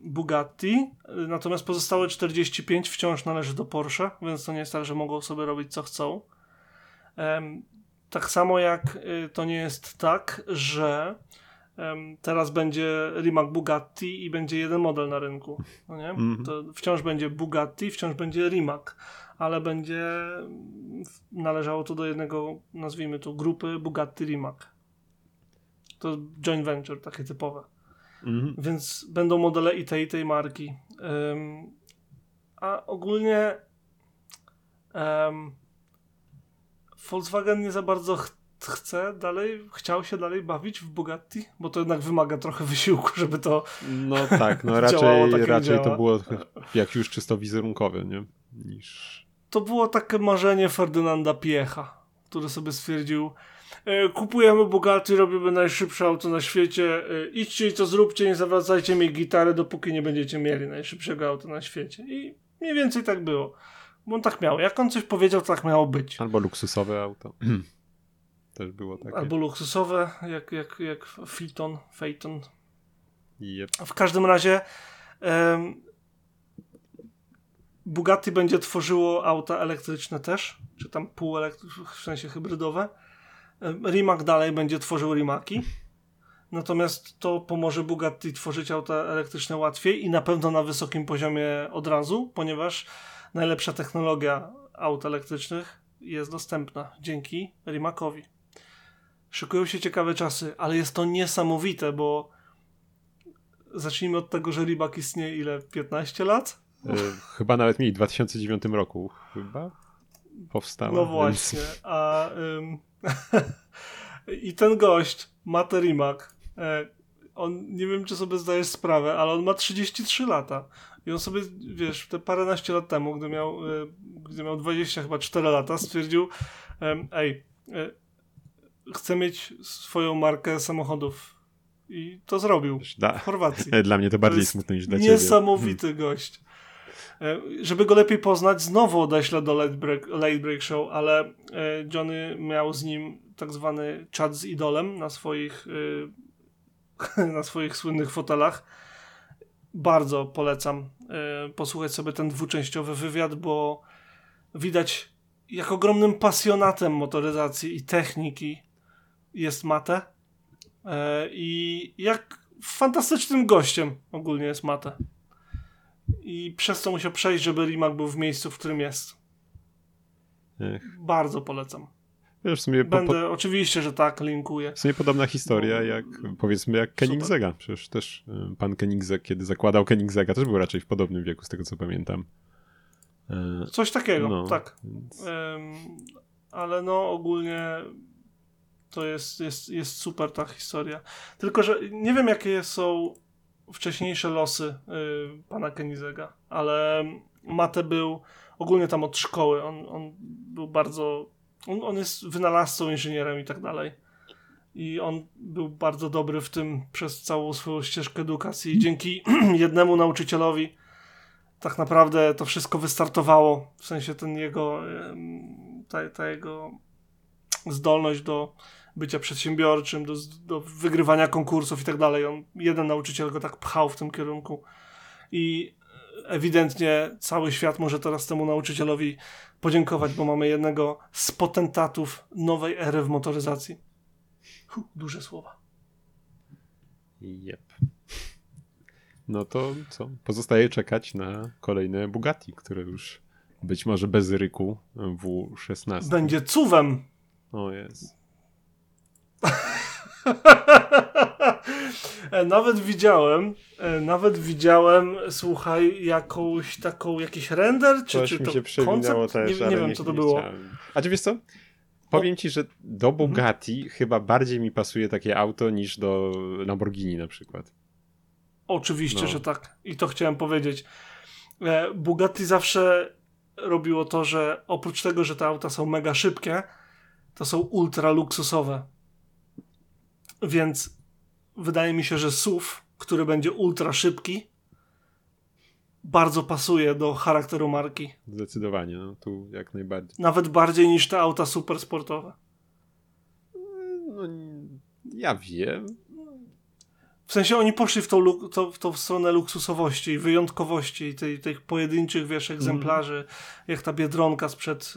Bugatti, natomiast pozostałe 45 wciąż należy do Porsche, więc to nie jest tak, że mogą sobie robić co chcą. Tak samo jak y, to nie jest tak, że teraz będzie Rimac Bugatti i będzie jeden model na rynku. No nie? Mm -hmm. To wciąż będzie Bugatti, wciąż będzie Rimac, ale będzie należało to do jednego, nazwijmy to, grupy Bugatti Rimac. To joint venture, takie typowe. Mhm. Więc będą modele i tej, i tej marki. Um, a ogólnie um, Volkswagen nie za bardzo ch chce dalej, chciał się dalej bawić w Bugatti, bo to jednak wymaga trochę wysiłku, żeby to No tak, no raczej, tak raczej to było jak już czysto wizerunkowe, nie? Niż... To było takie marzenie Ferdynanda Piecha, który sobie stwierdził, kupujemy Bugatti, robimy najszybsze auto na świecie, e, idźcie i to zróbcie, nie zawracajcie mi gitary, dopóki nie będziecie mieli najszybszego auta na świecie. I mniej więcej tak było. Bo on tak miał. Jak on coś powiedział, to tak miało być. Albo luksusowe auto. Też było takie. Albo luksusowe, jak, jak, jak Phaeton. Phaeton. Yep. W każdym razie um, Bugatti będzie tworzyło auta elektryczne też, czy tam półelektryczne, w sensie hybrydowe. Rimac dalej będzie tworzył Rimaki. Natomiast to pomoże Bugatti tworzyć auta elektryczne łatwiej i na pewno na wysokim poziomie od razu, ponieważ najlepsza technologia aut elektrycznych jest dostępna dzięki Rimacowi. Szykują się ciekawe czasy, ale jest to niesamowite, bo zacznijmy od tego, że Rimac istnieje ile? 15 lat? Yy, chyba nawet mniej, w 2009 roku chyba powstała. No właśnie, więc... a ym, I ten gość, Matt Rimac, e, on, nie wiem czy sobie zdajesz sprawę, ale on ma 33 lata. I on sobie, wiesz, te paręnaście lat temu, gdy miał, e, gdy miał 20 chyba 4 lata, stwierdził, ej, e, chcę mieć swoją markę samochodów. I to zrobił w Chorwacji. Dla mnie to bardziej to smutne niż dla ciebie. Niesamowity gość. E, żeby go lepiej poznać, znowu odeślę do Late Break, Late Break Show, ale e, Johnny miał z nim tak zwany chat z idolem na swoich, e, na swoich słynnych fotelach. Bardzo polecam posłuchać sobie ten dwuczęściowy wywiad, bo widać jak ogromnym pasjonatem motoryzacji i techniki jest Mate i jak fantastycznym gościem ogólnie jest Mate i przez co musiał przejść, żeby Rimac był w miejscu, w którym jest. Ech. Bardzo polecam. Wiesz, w sumie Będę, po, po... oczywiście, że tak, linkuję. W sumie podobna historia, jak powiedzmy, jak Koenigsegga. Przecież też pan Koenigsegg, kiedy zakładał Koenigsegga, też był raczej w podobnym wieku, z tego co pamiętam. E, Coś takiego, no, tak. Więc... Um, ale no, ogólnie to jest, jest, jest super ta historia. Tylko, że nie wiem, jakie są wcześniejsze losy y, pana Kenizega, ale Mate był ogólnie tam od szkoły. On, on był bardzo. On, on jest wynalazcą, inżynierem i tak dalej. i on był bardzo dobry w tym przez całą swoją ścieżkę edukacji. Dzięki jednemu nauczycielowi tak naprawdę to wszystko wystartowało. W sensie ten jego, ta, ta jego zdolność do bycia przedsiębiorczym, do, do wygrywania konkursów i tak dalej. On, jeden nauczyciel go tak pchał w tym kierunku. I ewidentnie cały świat może teraz temu nauczycielowi podziękować, bo mamy jednego z potentatów nowej ery w motoryzacji. Huh, duże słowa. Yep. No to co? Pozostaje czekać na kolejne Bugatti, które już być może bez ryku W16. Będzie cuwem. O jest. Nawet widziałem, e, nawet widziałem, słuchaj, jakąś taką, jakiś render, czy, Coś czy mi to się przewinęło też, nie, nie wiem, nie, co to było. Chciałem. A czy wiesz co? Powiem ci, że do Mhm. Bugatti chyba bardziej mi pasuje takie auto niż do Lamborghini na przykład. Oczywiście, No. że tak. I to chciałem powiedzieć. E, Bugatti zawsze robiło to, że oprócz tego, że te auta są mega szybkie, to są ultra luksusowe. Więc wydaje mi się, że SUV, który będzie ultra szybki, bardzo pasuje do charakteru marki. Zdecydowanie, no tu jak najbardziej. Nawet bardziej niż te auta super sportowe. No, ja wiem. W sensie oni poszli w tą, to, w tą stronę luksusowości i wyjątkowości tej, tych pojedynczych, wiesz, egzemplarzy, jak ta Biedronka sprzed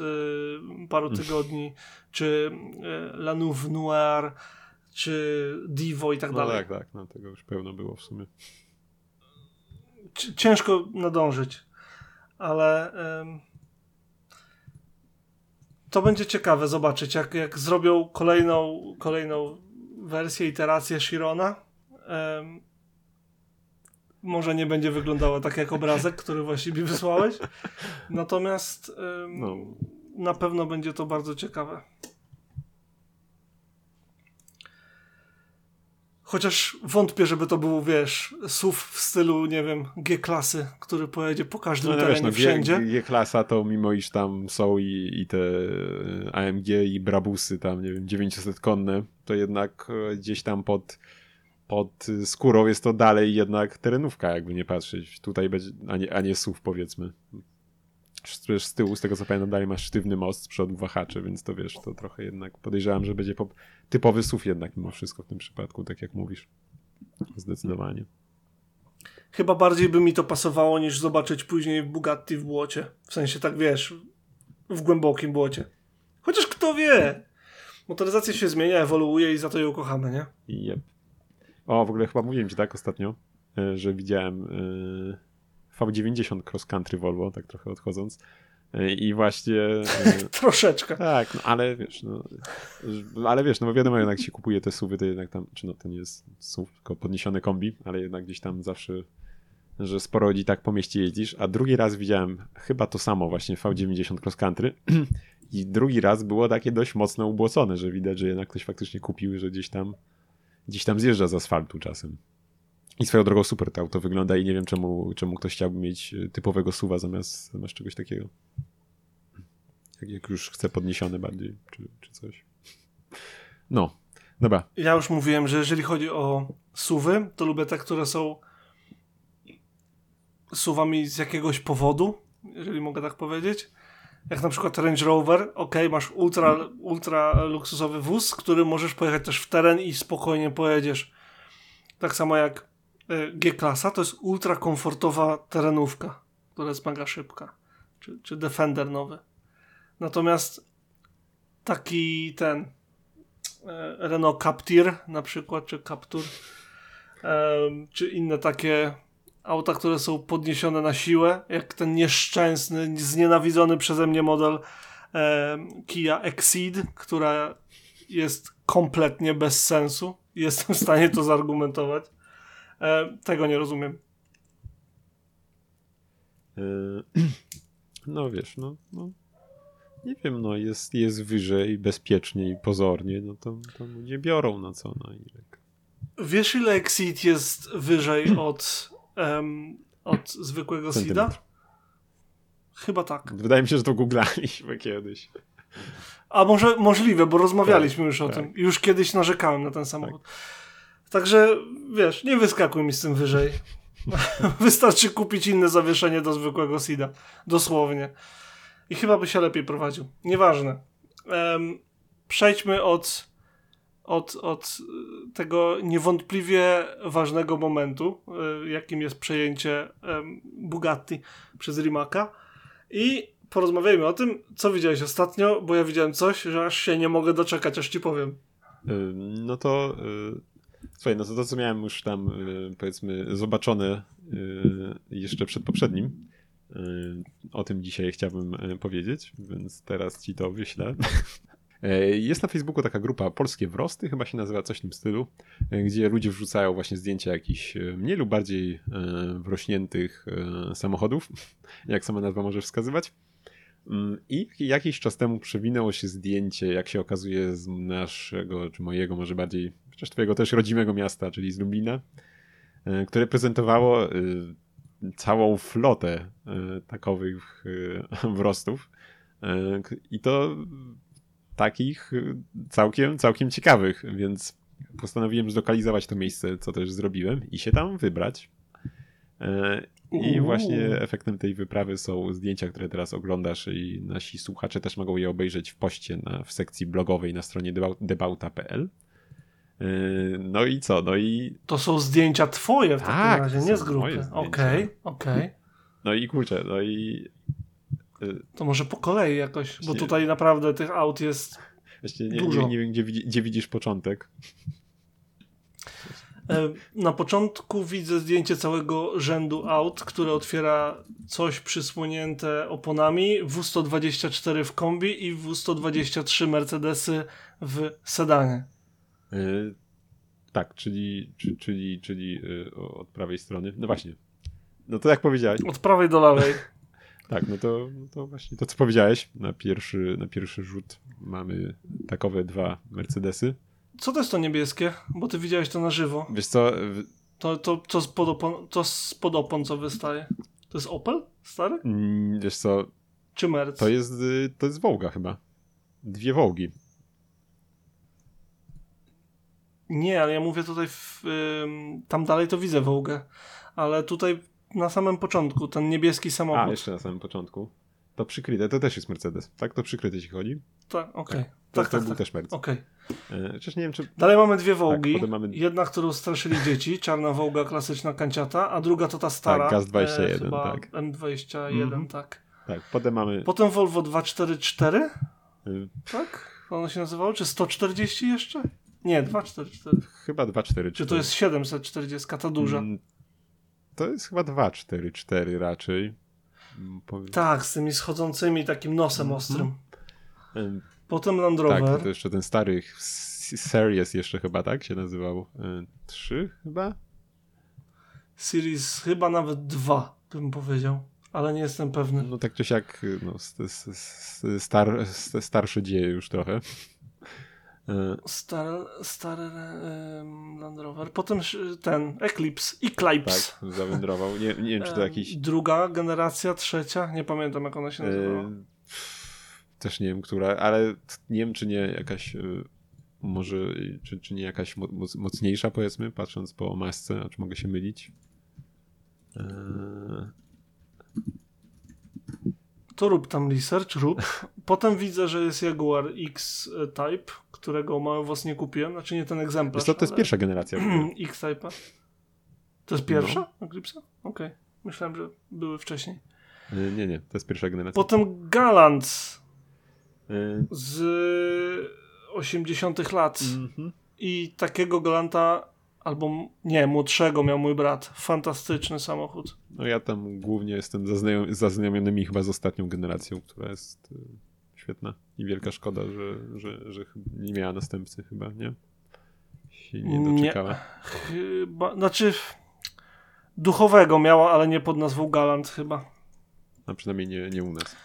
y, paru tygodni, czy y, Lanouf Noir, czy Divo i tak No dalej. tak, tak, no tego już pełno było w sumie. Ciężko nadążyć, ale ym, to będzie ciekawe zobaczyć, jak, jak zrobią kolejną, kolejną wersję, iterację Shirona. Ym, może nie będzie wyglądała tak jak obrazek, który właściwie wysłałeś. Natomiast ym, No. na pewno będzie to bardzo ciekawe. Chociaż wątpię, żeby to był, wiesz, SUV w stylu, nie wiem, G-klasy, który pojedzie po każdym No, no terenie wiesz, no, wszędzie. G, G-klasa to mimo iż tam są i, i te e, AMG i Brabusy tam, nie wiem, 900-konne, to jednak e, gdzieś tam pod, pod skórą jest to dalej jednak terenówka, jakby nie patrzeć. Tutaj będzie, a nie, a nie SUV powiedzmy. Przecież z tyłu, z tego co pamiętam, dalej masz sztywny most, z przodu wahacze, więc to wiesz, to trochę jednak podejrzewam, że będzie po, typowy SUV jednak mimo wszystko w tym przypadku, tak jak mówisz. Zdecydowanie. Chyba bardziej by mi to pasowało niż zobaczyć później Bugatti w błocie. W sensie tak, wiesz, w głębokim błocie. Chociaż kto wie? Motoryzacja się zmienia, ewoluuje i za to ją kochamy, nie? Yep. O, w ogóle chyba mówiłem ci tak ostatnio, e, że widziałem e, V90 Cross Country Volvo, tak trochę odchodząc. E, I właśnie. e, Troszeczkę. tak, no, ale wiesz, no, ale wiesz, no bo wiadomo, jednak się kupuje te suwy, to jednak tam, czy no to nie jest SUV, tylko podniesione kombi, ale jednak gdzieś tam zawsze, że sporo ludzi tak po mieście jeździsz. A drugi raz widziałem chyba to samo, właśnie V90 Cross Country. I drugi raz było takie dość mocno ubłocone, że widać, że jednak ktoś faktycznie kupił, że gdzieś tam gdzieś tam zjeżdża z asfaltu czasem. I swoją drogą super to auto wygląda i nie wiem czemu, czemu ktoś chciałby mieć y, typowego suwa zamiast, zamiast czegoś takiego. Jak, jak już chce podniesione bardziej, czy, czy coś. No, dobra. Ja już mówiłem, że jeżeli chodzi o suwy, to lubię te, które są suwami z jakiegoś powodu, jeżeli mogę tak powiedzieć. Jak na przykład Range Rover, ok, masz ultra, ultra luksusowy wóz, który możesz pojechać też w teren i spokojnie pojedziesz. Tak samo jak G-klasa, to jest ultra komfortowa terenówka, która jest mega szybka. Czy, czy Defender nowy. Natomiast taki ten e, Renault Captur na przykład, czy Captur, em, czy inne takie auta, które są podniesione na siłę, jak ten nieszczęsny, znienawidzony przeze mnie model Kia Exceed, która jest kompletnie bez sensu. Jestem w stanie to zargumentować. E, tego nie rozumiem. Y, No wiesz, no, no nie wiem, no jest, jest wyżej, bezpieczniej, pozornie, no to, to ludzie biorą na co, no i tak. Wiesz, ile Exceed jest wyżej od, em, od zwykłego? Centymetr. Chyba tak. Wydaje mi się, że to googlaliśmy kiedyś. A może możliwe, bo rozmawialiśmy tak, już o tak. tym. Już kiedyś narzekałem na ten samochód. Tak. Także wiesz, nie wyskakuj mi z tym wyżej. Wystarczy kupić inne zawieszenie do zwykłego SIDA. Dosłownie. I chyba by się lepiej prowadził. Nieważne. Um, przejdźmy od, od, od tego niewątpliwie ważnego momentu, e, jakim jest przejęcie um, Bugatti przez Rimaka. I porozmawiajmy o tym, co widziałeś ostatnio, bo ja widziałem coś, że aż się nie mogę doczekać, aż ci powiem. No to Słuchaj, no to to, co miałem już tam, y, powiedzmy, zobaczone y, jeszcze przed poprzednim, y, o tym dzisiaj chciałbym powiedzieć, więc teraz ci to wyślę. Jest na Facebooku taka grupa Polskie Wrosty, chyba się nazywa coś w tym stylu, gdzie ludzie wrzucają właśnie zdjęcia jakichś mniej lub bardziej wrośniętych samochodów, jak sama nazwa może wskazywać. Mm, I jakiś czas temu przewinęło się zdjęcie, jak się okazuje, z naszego, czy mojego, może bardziej chociaż twojego też rodzimego miasta, czyli z Lublina, e, które prezentowało e, całą flotę e, takowych wrostów. I to takich całkiem, całkiem ciekawych, więc postanowiłem zlokalizować to miejsce, co też zrobiłem i się tam wybrać. I właśnie efektem tej wyprawy są zdjęcia, które teraz oglądasz i nasi słuchacze też mogą je obejrzeć w poście na, w sekcji blogowej na stronie debauta.pl. Yy, no i co? No i. To są zdjęcia twoje w takim tak, razie, nie z grupy. Okej, okej. Okay, No i kurczę, no i. Yy, to może po kolei jakoś, bo tutaj naprawdę tych aut jest. Właśnie nie, dużo. nie, nie wiem, gdzie, gdzie widzisz początek. E, na początku widzę zdjęcie całego rzędu aut, które otwiera coś przysłonięte oponami, W124 w kombi i W123 Mercedesy w sedanie. Yy, tak, czyli, czy, czyli, czyli yy, od prawej strony. No właśnie. No to jak powiedziałeś. Od prawej do lewej. tak, no to, no to właśnie to, co powiedziałeś. Na pierwszy, na pierwszy rzut mamy takowe dwa Mercedesy. Co to jest to niebieskie? Bo ty widziałeś to na żywo. Wiesz co? To, to, to, spod, opon, to spod opon co wystaje. To jest Opel? Stary? Mm, wiesz co? Czy Merc? To jest, y, to jest Wołga chyba. Dwie Wołgi. Nie, ale ja mówię tutaj, w, tam dalej to widzę Wołgę, ale tutaj na samym początku, ten niebieski samochód. A, jeszcze na samym początku. To przykryte, to też jest Mercedes, tak? To przykryte ci chodzi? Tak, okej. Okay. Tak, to, tak, to tak, był tak. też Mercedes. Okay. Chociaż nie wiem, czy... Dalej mamy dwie Wołgi. Tak, mamy... Jedna, którą straszyli dzieci, czarna Wołga klasyczna kanciata, a druga to ta stara. Tak, GAZ-21, e, tak. M21, mm -hmm. tak. Tak, potem mamy... Potem Volvo 244, y... tak? Ono się nazywało? Czy 140 jeszcze? Nie, 244. Chyba 244. Czy to jest 740, ta duża? Mm, to jest chyba 244 raczej. Mm, tak, z tymi schodzącymi takim nosem mm -hmm. ostrym. Potem Land Rover. Tak, to jeszcze ten stary Series jeszcze chyba, tak się nazywał? 3 chyba? Series chyba nawet 2 bym powiedział, ale nie jestem pewny. No tak czy siak no, star, starszy dzieje już trochę. Stary, stary um, Land Rover. Potem ten Eclipse, Eclipse. Tak, zawędrował. Nie, nie wiem, czy to jakiś... Druga generacja, trzecia, nie pamiętam jak ona się nazywała. E, też nie wiem, która, ale nie wiem, czy nie jakaś e, może, czy, czy nie jakaś mocniejsza, powiedzmy, patrząc po masce, a czy mogę się mylić. Eee... To rób tam research, rób. Potem widzę, że jest Jaguar X-Type, którego mały was nie kupiłem. Znaczy nie ten egzemplarz. to, to jest ale... pierwsza generacja. X-Type. To jest pierwsza no. Eclipse? Okej. Okay. Myślałem, że były wcześniej. Nie, nie, to jest pierwsza generacja. Potem Galant y. z 80 lat. Mm -hmm. I takiego Galanta albo nie, młodszego miał mój brat. Fantastyczny samochód. No ja tam głównie jestem zaznajom zaznajomionymi chyba z ostatnią generacją, która jest y, świetna i wielka szkoda, że, że, że nie miała następcy chyba, nie? Się nie doczekała. Nie, chyba, znaczy duchowego miała, ale nie pod nazwą Galant chyba. A przynajmniej nie, nie u nas.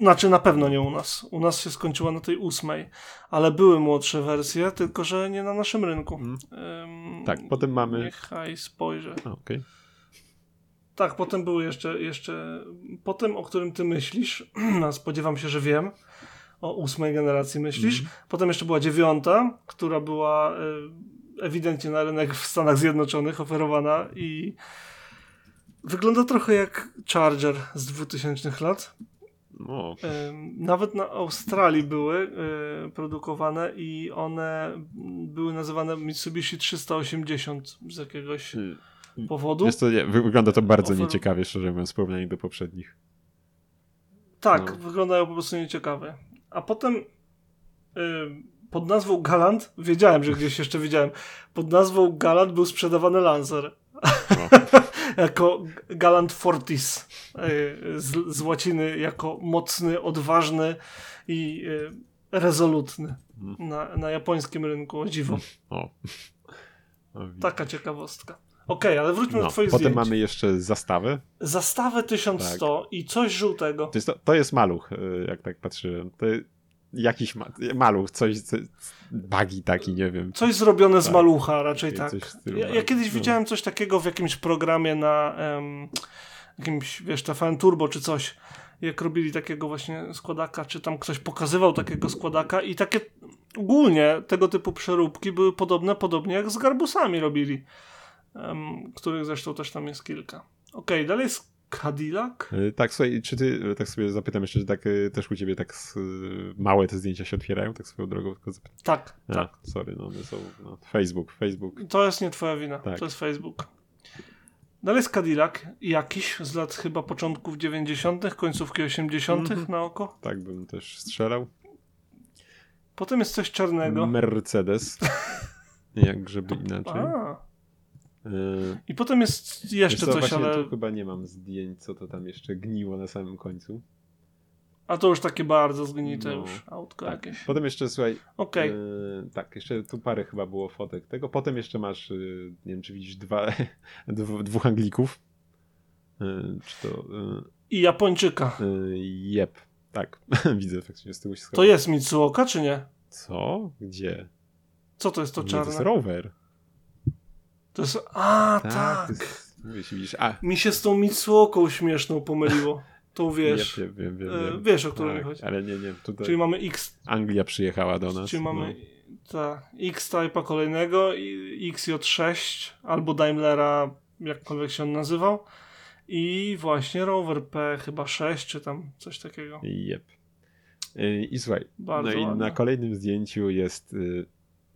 Znaczy na pewno nie u nas. U nas się skończyła na tej ósmej, ale były młodsze wersje, tylko że nie na naszym rynku. Um, tak, potem mamy. Niechaj spojrzę. Okej. Okay. Tak, potem były jeszcze, jeszcze. Potem, o którym ty myślisz, spodziewam się, że wiem, o ósmej generacji myślisz. Mm. Potem jeszcze była dziewiąta, która była y, ewidentnie na rynek w Stanach Zjednoczonych oferowana i wygląda trochę jak Charger z 2000 lat. No. Nawet na Australii były y, produkowane i one były nazywane Mitsubishi 380 z jakiegoś hmm. Powodu. Nie, wygląda to bardzo Ofer... nieciekawie, szczerze mówiąc, w porównaniu do poprzednich. Tak, no. wyglądają po prostu nieciekawe. A potem y, pod nazwą Galant, wiedziałem, że gdzieś jeszcze widziałem, pod nazwą Galant był sprzedawany Lancer. No. jako Galant Fortis y, z, z łaciny, jako mocny, odważny i y, rezolutny mhm. na, na japońskim rynku, o dziwo. O. Taka ciekawostka. Okej, okay, ale wróćmy no, do twoich Potem zdjęć. mamy jeszcze zastawę. Zastawę 1100 tak. i coś żółtego. To jest, to, to jest maluch, y, jak tak patrzyłem. To jakiś ma maluch, coś, coś bagi taki, nie wiem. Coś zrobione tak. z malucha, raczej tak. Ja, ja, kiedyś no. widziałem coś takiego w jakimś programie na um, jakimś, wiesz, TVN Turbo czy coś, jak robili takiego właśnie składaka, czy tam ktoś pokazywał takiego składaka i takie ogólnie tego typu przeróbki były podobne, podobnie jak z garbusami robili um, których zresztą też tam jest kilka. Okej, okay, dalej jest Cadillac? E, tak, słuchaj, czy ty, e, tak sobie zapytam jeszcze, czy tak e, też u ciebie tak małe te zdjęcia się otwierają, tak swoją drogą? Tylko zapytam. Tak, A, tak. Sorry, no one są, no, Facebook, Facebook. To jest nie twoja wina, tak. to jest Facebook. Dalej jest Cadillac, jakiś z lat chyba początków 90., końcówki 80. Mm -hmm. na oko. Tak bym też strzelał. Potem jest coś czarnego. Mercedes. Jak żeby inaczej. A. I potem jest jeszcze co, coś, ale... Tu chyba nie mam zdjęć, co to tam jeszcze gniło na samym końcu. A to już takie bardzo zgnite no, już autko tak. jakieś. Potem jeszcze, słuchaj, okay. yy, tak, jeszcze tu parę chyba było fotek tego. Potem jeszcze masz, yy, nie wiem czy widzisz, dwa, dwóch Anglików. Yy, czy to... I Japończyka. Jep, tak, widzę faktycznie z tyłu się To jest Mitsuoka, czy nie? Co? Gdzie? Co to jest to czarne? to jest rower. To jest. A, tak. tak. Jest, mówisz, widzisz, a. Mi się z tą Mitsuoką śmieszną pomyliło. To wiesz. Wiem, wiem, wiem, wiem. wiesz, o którym tak, chodzi. Ale nie, nie. Tutaj Czyli mamy X. Anglia przyjechała do nas. Czyli mamy no. ta X-Type'a kolejnego, XJ6 albo Daimlera, jakkolwiek się on nazywał. I właśnie Rover P chyba 6, czy tam coś takiego. Jep. I słuchaj, Bardzo no i na kolejnym zdjęciu jest y,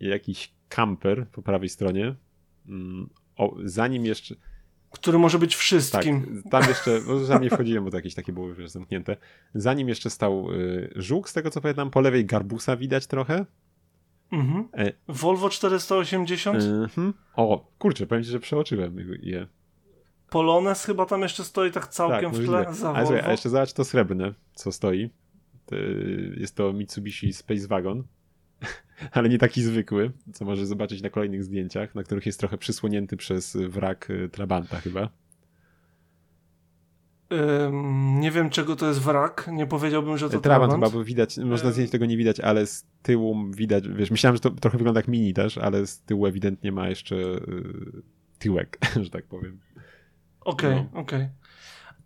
jakiś camper po prawej stronie o, zanim jeszcze... Który może być wszystkim. Tak, tam jeszcze, bo za mnie wchodziłem, bo to jakieś takie były zamknięte. Zanim jeszcze stał y, żółk, z tego co pamiętam, po lewej garbusa widać trochę. Mhm. E... Volvo 480? Mhm. O, kurczę, powiem ci, że przeoczyłem je. Polones chyba tam jeszcze stoi tak całkiem tak, w tle za a, a jeszcze zobacz to srebrne, co stoi. To jest to Mitsubishi Space Wagon. ale nie taki zwykły, co możesz zobaczyć na kolejnych zdjęciach, na których jest trochę przysłonięty przez wrak y, Trabanta chyba. nie wiem, czego to jest wrak. Nie powiedziałbym, że to Trabant. Trabant chyba widać, można zdjęć tego nie widać, ale z tyłu widać, wiesz, myślałem, że to trochę wygląda jak mini też, ale z tyłu ewidentnie ma jeszcze y, tyłek, że tak powiem. Okej, okay, no. okej. Okay.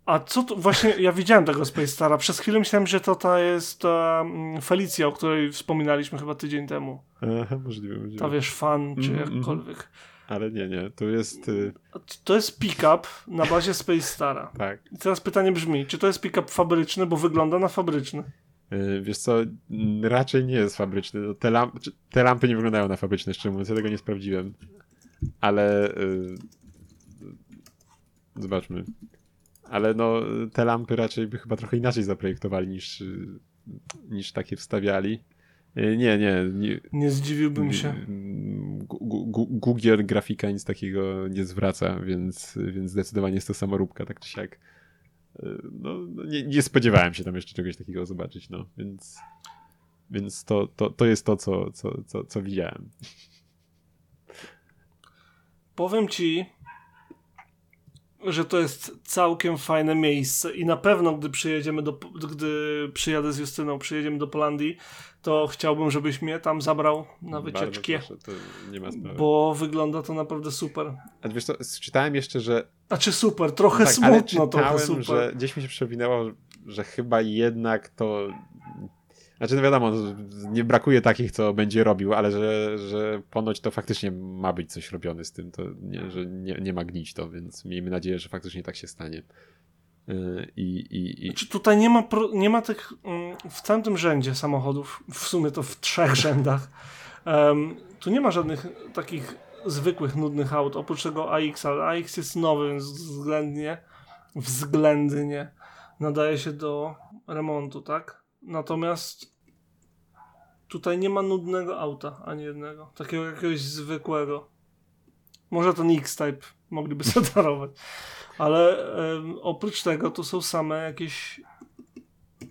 A co to, właśnie, ja widziałem tego Space Stara. Przez chwilę myślałem, że to ta jest ta Felicia, o której wspominaliśmy chyba tydzień temu. Aha, możliwe, możliwe. Ta wiesz, fan, czy mm, jakkolwiek. Ale nie, nie, to jest... Y... To jest pick-up na bazie Space Stara. tak. I teraz pytanie brzmi, czy to jest pick-up fabryczny, bo wygląda na fabryczny? Yy, wiesz co, raczej nie jest fabryczny. No, te, lamp te lampy nie wyglądają na fabryczne, szczerze mówiąc, ja tego nie sprawdziłem. Ale... Yy... Zobaczmy. Ale no, te lampy raczej by chyba trochę inaczej zaprojektowali niż, niż takie wstawiali. Nie, nie. Nie, nie zdziwiłbym się. Google grafika nic takiego nie zwraca, więc, więc zdecydowanie jest to samoróbka, tak czy siak. No, no, nie, nie spodziewałem się tam jeszcze czegoś takiego zobaczyć, no, więc, więc to, to, to jest to, co, co, co, co widziałem. Powiem ci, że to jest całkiem fajne miejsce i na pewno gdy przyjedziemy do, gdy przyjadę z Justyną, przyjedziemy do Polandii, to chciałbym, żebyś mnie tam zabrał na wycieczkę. bo wygląda to naprawdę super. A wiesz co, czytałem jeszcze, że... A czy super, trochę no tak, smutno, trochę super. że gdzieś mi się przewinęło, że chyba jednak to Znaczy, no wiadomo, nie brakuje takich, co będzie robił, ale że, że ponoć to faktycznie ma być coś robione z tym, to nie, że nie, nie ma gnić to, więc miejmy nadzieję, że faktycznie tak się stanie. Y, I, i, i... Znaczy tutaj nie ma, nie ma tych mm, w całym tym rzędzie samochodów, w sumie to w trzech rzędach. Um, tu nie ma żadnych takich zwykłych, nudnych aut, oprócz tego AX, ale AX jest nowy, więc względnie, względnie nadaje się do remontu, tak? Natomiast tutaj nie ma nudnego auta, ani jednego, takiego jakiegoś zwykłego. Może ten X-Type mogliby sobie darować. Ale oprócz tego to są same jakieś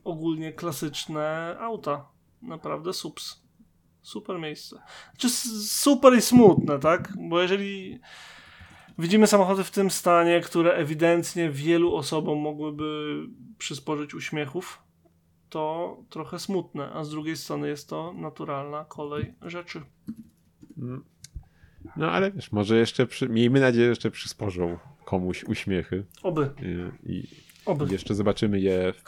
ogólnie klasyczne auta. Naprawdę subs. Super miejsce. Znaczy super i smutne, tak? Bo jeżeli widzimy samochody w tym stanie, które ewidentnie wielu osobom mogłyby przysporzyć uśmiechów, to trochę smutne, a z drugiej strony jest to naturalna kolej rzeczy. Mm. No ale wiesz, może jeszcze, przy, miejmy nadzieję, że jeszcze przysporzą komuś uśmiechy. Oby. I, i Oby. jeszcze zobaczymy je w,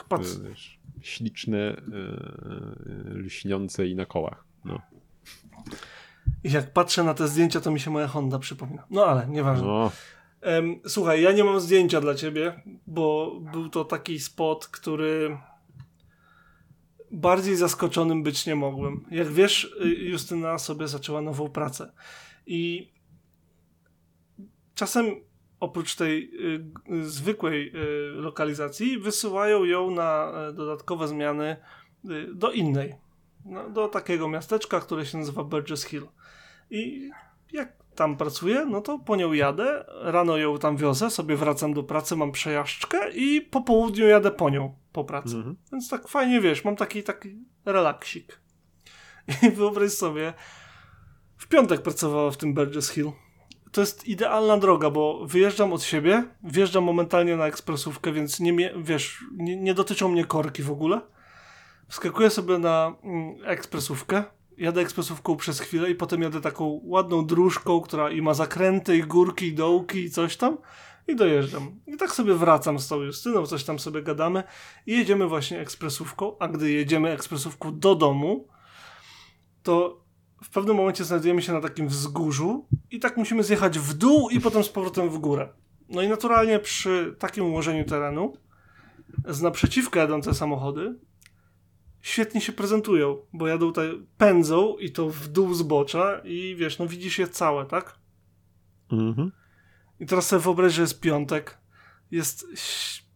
wiesz, śliczne, yy, lśniące i na kołach. No. I jak patrzę na te zdjęcia, to mi się moja Honda przypomina. No ale nieważne. No. Um, słuchaj, ja nie mam zdjęcia dla ciebie, bo był to taki spot, który bardziej zaskoczonym być nie mogłem. Jak wiesz, y, Justyna sobie zaczęła nową pracę. I czasem oprócz tej y, zwykłej y, lokalizacji wysyłają ją na y, dodatkowe zmiany do innej. No, do takiego miasteczka, które się nazywa Burgess Hill. I jak tam pracuję, no to po nią jadę, rano ją tam wiozę, sobie wracam do pracy, mam przejażdżkę i po południu jadę po nią, po pracy. Mhm. Więc tak fajnie, wiesz, mam taki, taki relaksik. I wyobraź sobie, w piątek pracowała w tym Burgess Hill. To jest idealna droga, bo wyjeżdżam od siebie, wjeżdżam momentalnie na ekspresówkę, więc nie, wiesz, nie, nie dotyczą mnie korki w ogóle. Wskakuję sobie na mm, ekspresówkę, jadę ekspresówką przez chwilę i potem jadę taką ładną dróżką, która i ma zakręty, i górki, i dołki, i coś tam i dojeżdżam. I tak sobie wracam z tą Justyną, coś tam sobie gadamy i jedziemy właśnie ekspresówką, a gdy jedziemy ekspresówką do domu, to w pewnym momencie znajdujemy się na takim wzgórzu i tak musimy zjechać w dół i potem z powrotem w górę. No i naturalnie przy takim ułożeniu terenu z naprzeciwka jadące samochody świetnie się prezentują, bo jadą tutaj, pędzą i to w dół zbocza i wiesz, no widzisz je całe, tak? Mhm. I teraz sobie wyobraź, że jest piątek, jest,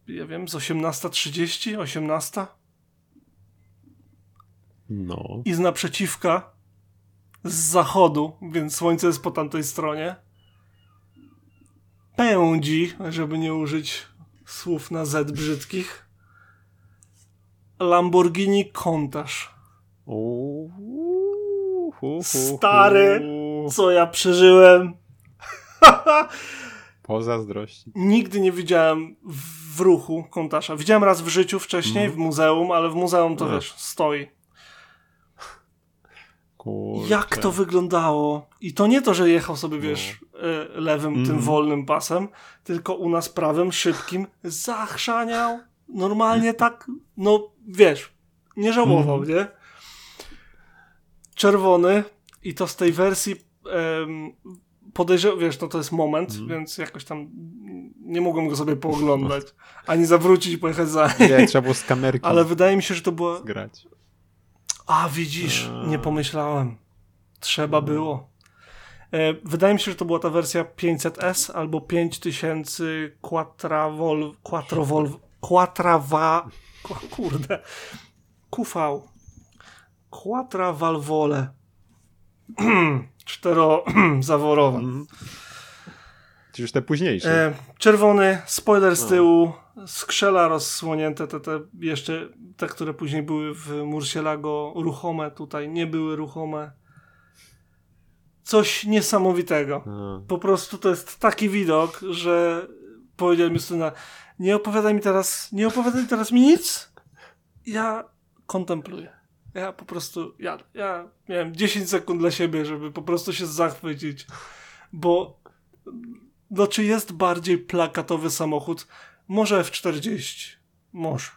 ja wiem, z 18.30, 18? No. I z naprzeciwka, z zachodu, więc słońce jest po tamtej stronie, pędzi, żeby nie użyć słów na Z brzydkich, Lamborghini Countach. Stary, co ja przeżyłem. Pozazdrości. Nigdy nie widziałem w ruchu Countacza. Widziałem raz w życiu wcześniej mm. w muzeum, ale w muzeum to wiesz, stoi. Kurczę. Jak to wyglądało? I to nie to, że jechał sobie, no. wiesz, no. lewym, mm. tym mhm. wolnym pasem, tylko u nas prawym, szybkim, zachrzaniał. Normalnie tak, no wiesz, nie żałował, mm. nie? Czerwony i to z tej wersji um, podejrzewam, wiesz, no to jest moment, mm. więc jakoś tam nie mogłem go sobie pooglądać, ani zawrócić i pojechać za Nie, trzeba było z kamerki Ale wydaje mi się, że to było... Zgrać. A, widzisz, A. nie pomyślałem. Trzeba było. E, wydaje mi się, że to była ta wersja 500S albo 5000 Quattravol... Quattrovol... Quattrava... Kurde. QV. Quattravalvole. Czterozaworowe. Mm. Czy już te późniejsze? E, czerwony, spoiler z tyłu, no. skrzela rozsłonięte, te, te jeszcze te, które później były w Murcielago ruchome, tutaj nie były ruchome. Coś niesamowitego. No. Po prostu to jest taki widok, że powiedziałem Justyna, nie opowiadaj mi teraz, nie opowiadaj teraz mi nic. Ja kontempluję. Ja po prostu, ja, ja miałem 10 sekund dla siebie, żeby po prostu się zachwycić, bo no czy jest bardziej plakatowy samochód? Może F40. Może.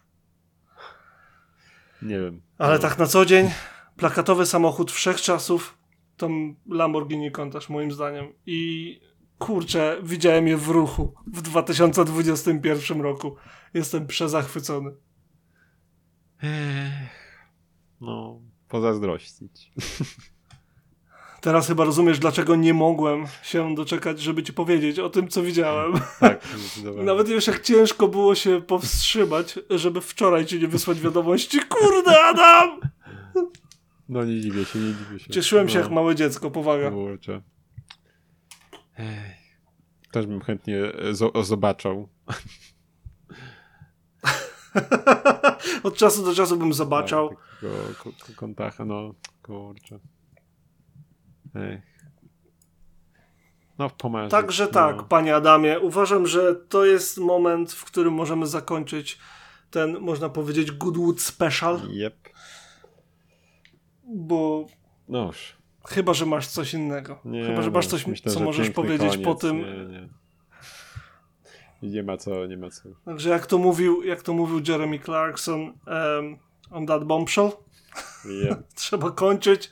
Nie wiem. Ale tak na co dzień, plakatowy samochód wszechczasów to Lamborghini Countach moim zdaniem. I kurczę, widziałem je w ruchu w 2021 roku. Jestem przezachwycony. Ech, no, pozazdrościć. Teraz chyba rozumiesz, dlaczego nie mogłem się doczekać, żeby ci powiedzieć o tym, co widziałem. Tak, Nawet już jak ciężko było się powstrzymać, żeby wczoraj ci nie wysłać wiadomości. Kurde, Adam! No nie dziwię się, nie dziwię się. Cieszyłem się no, jak małe dziecko, powaga. Kurczę. Też bym chętnie zo- zobaczył. Od czasu do czasu bym zobaczał. Tak, takiego ko- ko- kontacha, no kurczę. Ech. No, pomarzyć. Także no. tak, panie Adamie, uważam, że to jest moment, w którym możemy zakończyć ten, można powiedzieć, Goodwood Special, Jep. bo Noż. chyba, że masz coś innego. Nie, chyba, że masz no, coś, myślę, co że możesz powiedzieć koniec. po tym. Nie, nie. Nie ma co, nie ma co. Także jak to mówił, jak to mówił Jeremy Clarkson um, on that bombshell, Jep. trzeba kończyć.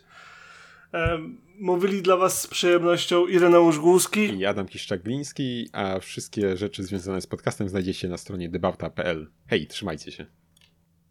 Um, mówili dla was z przyjemnością Ireneusz Głuski. I Adam Kiszczak-Gliński, a wszystkie rzeczy związane z podcastem znajdziecie na stronie debauta.pl. Hej, trzymajcie się.